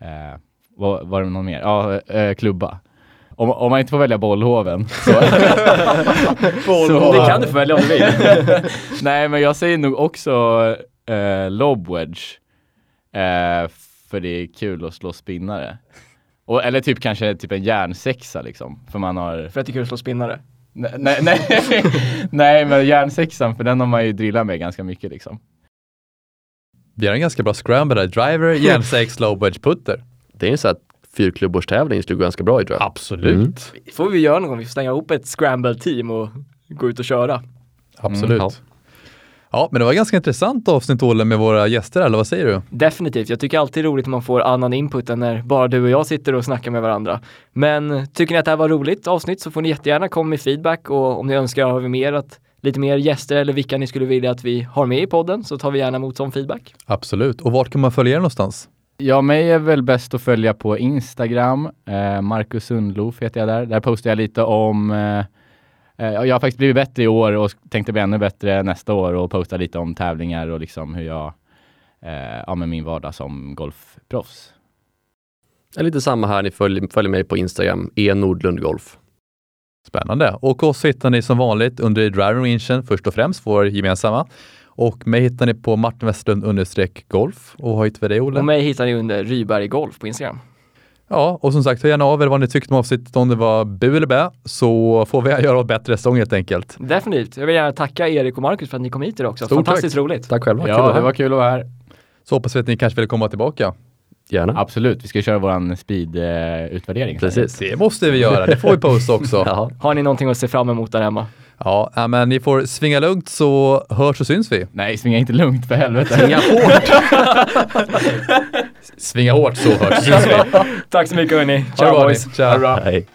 Eh, var, var det någon mer? Ja, eh, klubba. Om, om man inte får välja bollhoven så, så Det kan du få välja om du vill. Nej, men jag säger nog också eh, lobwedge. Eh, för det är kul att slå spinnare. Och, eller typ kanske typ en järnsexa liksom. För man har, För att det är kul att slå spinnare. Nej, nej, nej, nej men järnsexan för den har man ju drillat med ganska mycket liksom. Vi har en ganska bra scramble där. Driver, järnsex, low wedge putter. Det är en sån här fyrklubbårstävling skulle gå ganska bra i tror jag. Absolut. Mm. Det får vi göra någon gång, vi får slänga ihop ett scramble-team och gå ut och köra. Absolut. Mm, ja. ja. men det var ganska intressant avsnitt Olle med våra gäster, eller vad säger du? Definitivt, jag tycker alltid det är roligt när man får annan input än när bara du och jag sitter och snackar med varandra. Men tycker ni att det här var roligt avsnitt så får ni jättegärna komma med feedback och om ni önskar har vi mer att, lite mer gäster eller vilka ni skulle vilja att vi har med i podden så tar vi gärna emot sån feedback. Absolut. Och vart kan man följa er någonstans? Ja, mig är väl bäst att följa på Instagram. Eh, Marcus Sundloof heter jag där. Där postar jag lite om eh, eh, jag har faktiskt blivit bättre i år och tänkte bli ännu bättre nästa år och posta lite om tävlingar och liksom hur jag, eh, ja med min vardag som golfproffs. Det är lite samma här, ni följer, följer mig på Instagram, e Nordlund Golf. Spännande. Och oss hittar ni som vanligt under Driving Rangen först och främst, vår gemensamma. Och mig hittar ni på Martin Westlund understreck golf. Och vad hittar vi dig Olle? Och mig hittar ni under Ryberg Golf på Instagram. Ja, och som sagt, hör gärna av er vad ni tyckte om avsnittet, om det var bu eller bä, så får vi göra bättre säsong helt enkelt. Definitivt. Jag vill gärna tacka Erik och Marcus för att ni kom hit idag också. Stort Fantastiskt roligt. Tack själva, Ja, det var kul att vara här. Så hoppas vi att ni kanske vill komma tillbaka. Gärna. Absolut, vi ska köra våran speed-utvärdering. Precis. Det måste vi göra, det får vi posta också. Jaha. Har ni någonting att se fram emot där hemma? Ja, men ni får svinga lugnt så hörs och syns vi. Nej, svinga inte lugnt för helvete. Svinga hårt! svinga hårt så hörs och syns vi. Tack så mycket hörni. Ciao boys. Ciao. bra. Hej.